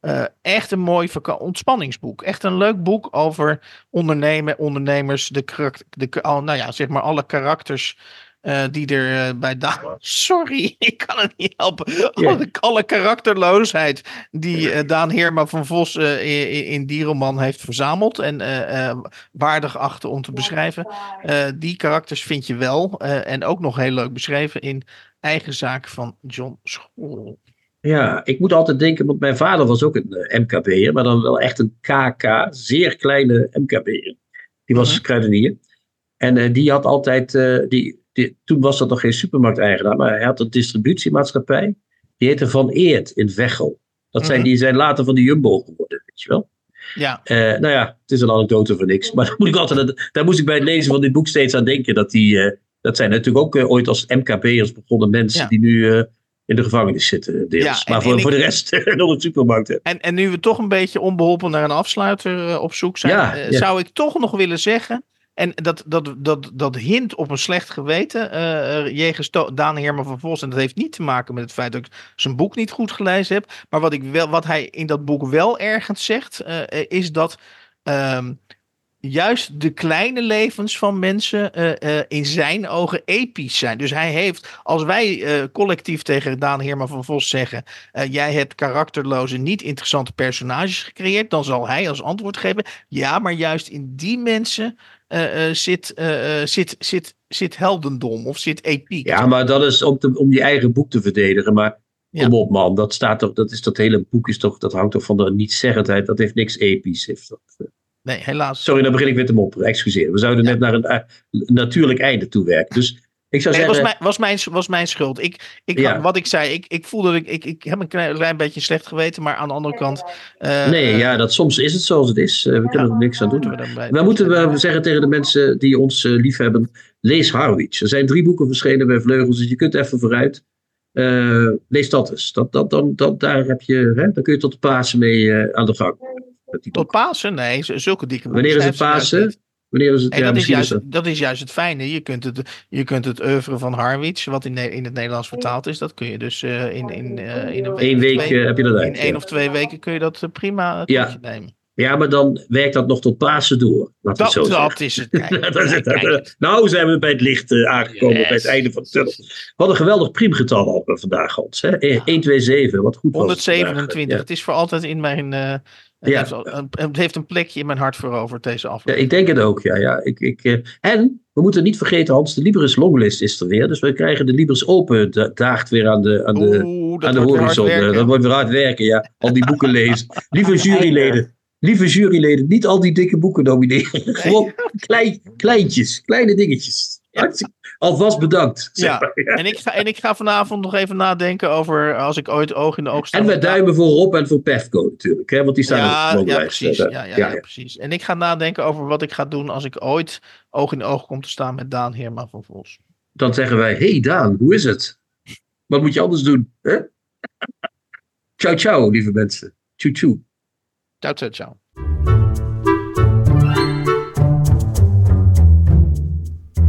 eh, echt een mooi ontspanningsboek. Echt een leuk boek over ondernemen, ondernemers. De, de, nou ja, zeg maar alle karakters eh, die er eh, bij Daan... Sorry, ik kan het niet helpen. Ja. Alle, alle karakterloosheid die eh, Daan Heerma van Vos eh, in, in die roman heeft verzameld. En eh, eh, waardig achten om te beschrijven. Eh, die karakters vind je wel. eh, en ook nog heel leuk beschreven in Eigen Zaak van John School. Ja, ik moet altijd denken, want mijn vader was ook een MKB'er, maar dan wel echt een KK, zeer kleine MKB'er. Die was Mhm. kruidenier. En eh, die had altijd, eh, die, die, toen was dat nog geen supermarkteigenaar, maar hij had een distributiemaatschappij. Die heette Van Eert in Veghel. Dat zijn, Mhm. Die zijn later van de Jumbo geworden, weet je wel. Ja, Eh, nou ja, het is een anekdote voor niks. Maar daar, moet ik altijd, daar moest ik bij het lezen van dit boek steeds aan denken. Dat, die, eh, dat zijn natuurlijk ook eh, ooit als MKB'ers begonnen mensen Ja. die nu in de gevangenis zitten, deels. Ja, maar voor, ik- voor de rest nog een supermarkt. en, en nu we toch een beetje onbeholpen naar een afsluiter op zoek zijn, ja. zou ik toch nog willen zeggen. En dat, dat, dat, dat hint op een slecht geweten eh, jegens Daan Herman van Vos. En dat heeft niet te maken met het feit dat ik zijn boek niet goed gelezen heb. Maar wat, ik wel, wat hij in dat boek wel ergens zegt, eh, is dat ehm, juist de kleine levens van mensen in zijn ogen episch zijn. Dus hij heeft, als wij collectief tegen Daan Heerma van Vos zeggen: Jij hebt karakterloze, niet interessante personages gecreëerd, dan zal hij als antwoord geven: Ja, maar juist in die mensen eh, eh, zit, eh, zit, zit, zit heldendom of zit epiek. Ja, maar dat is om, te, om je eigen boek te verdedigen. Maar Ja. kom op man, dat, staat toch, dat, is, dat hele boek is toch, dat hangt toch van de nietszeggendheid. Dat heeft niks episch. Heeft dat. Nee, helaas. Sorry, dan begin ik weer te mopperen. Excuseer. We zouden Ja. net naar een natuurlijk einde toe werken. Dus ik zou Nee, was, mijn, was, mijn, was mijn schuld. Ik, ik, Ja. Wat ik zei, ik, ik voel dat ik, ik, ik heb een klein, klein beetje slecht geweten, maar aan de andere kant. eh, Nee, ja, dat, soms is het zoals het is. Eh, we kunnen er niks aan doen. we moeten we zeggen tegen de mensen die ons eh, liefhebben: lees Harwich. Er zijn drie boeken verschenen bij Vleugels, dus je kunt even vooruit. Lees dat eens. Dat, dat, dan, dat, daar, heb je, hè, daar kun je tot de Pasen mee aan de gang. Tot. Pasen? Nee, zulke dikke boeken Wanneer is het Pasen? Wanneer is het? Nee, ja, dat, is juist, dat is juist het fijne. Je kunt het, je kunt het oeuvre van Harwich, wat in, in het Nederlands vertaald is, dat kun je dus eh, in, in, eh, in een week, één of week twee- heb je dat in één ja. of twee weken kun je dat eh, prima Ja. je nemen. Ja, maar dan werkt dat nog tot Pasen door. Dat, het zo zeggen. dat is het. Kijk, Dat is het. kijk, nou zijn we bij het licht aangekomen, Yes. bij het einde van de tunnel. Wat een geweldig priemgetal hadden we vandaag, Hans. Hè? Eh, 1, 2, 7, wat goed was het vandaag. 127. Het is voor altijd in mijn. Het, Ja. heeft, al- een- het heeft een plekje in mijn hart veroverd, deze Ja, aflevering. ik denk het ook, ja. ja. Ik, ik, eh, en we moeten niet vergeten, Hans, de Libris Longlist is er weer. Dus we krijgen de Libris Open da- daagt weer aan de, aan de, Oeh, aan de horizon. Eh. Dat wordt weer hard werken, ja. Al die boeken lezen. Lieve juryleden, lieve juryleden, niet al die dikke boeken nomineren. Gewoon klein, kleintjes, kleine dingetjes. Alvast bedankt. Ja. maar. En ik, ga, en ik ga vanavond nog even nadenken over als ik ooit oog in de oog sta. En met duimen voor Rob en voor Pefco natuurlijk, hè? want die staan Ja, op de ja, precies. Eh, Ja, ja, ja, precies. En ik ga nadenken over wat ik ga doen als ik ooit oog in oog kom te staan met Daan Heerma van Vos. Dan zeggen wij, hey Daan, hoe is het? Wat moet je anders doen? Hè? ciao, ciao, lieve mensen. Tjoe, tjoe. Ciao, ciao, ciao.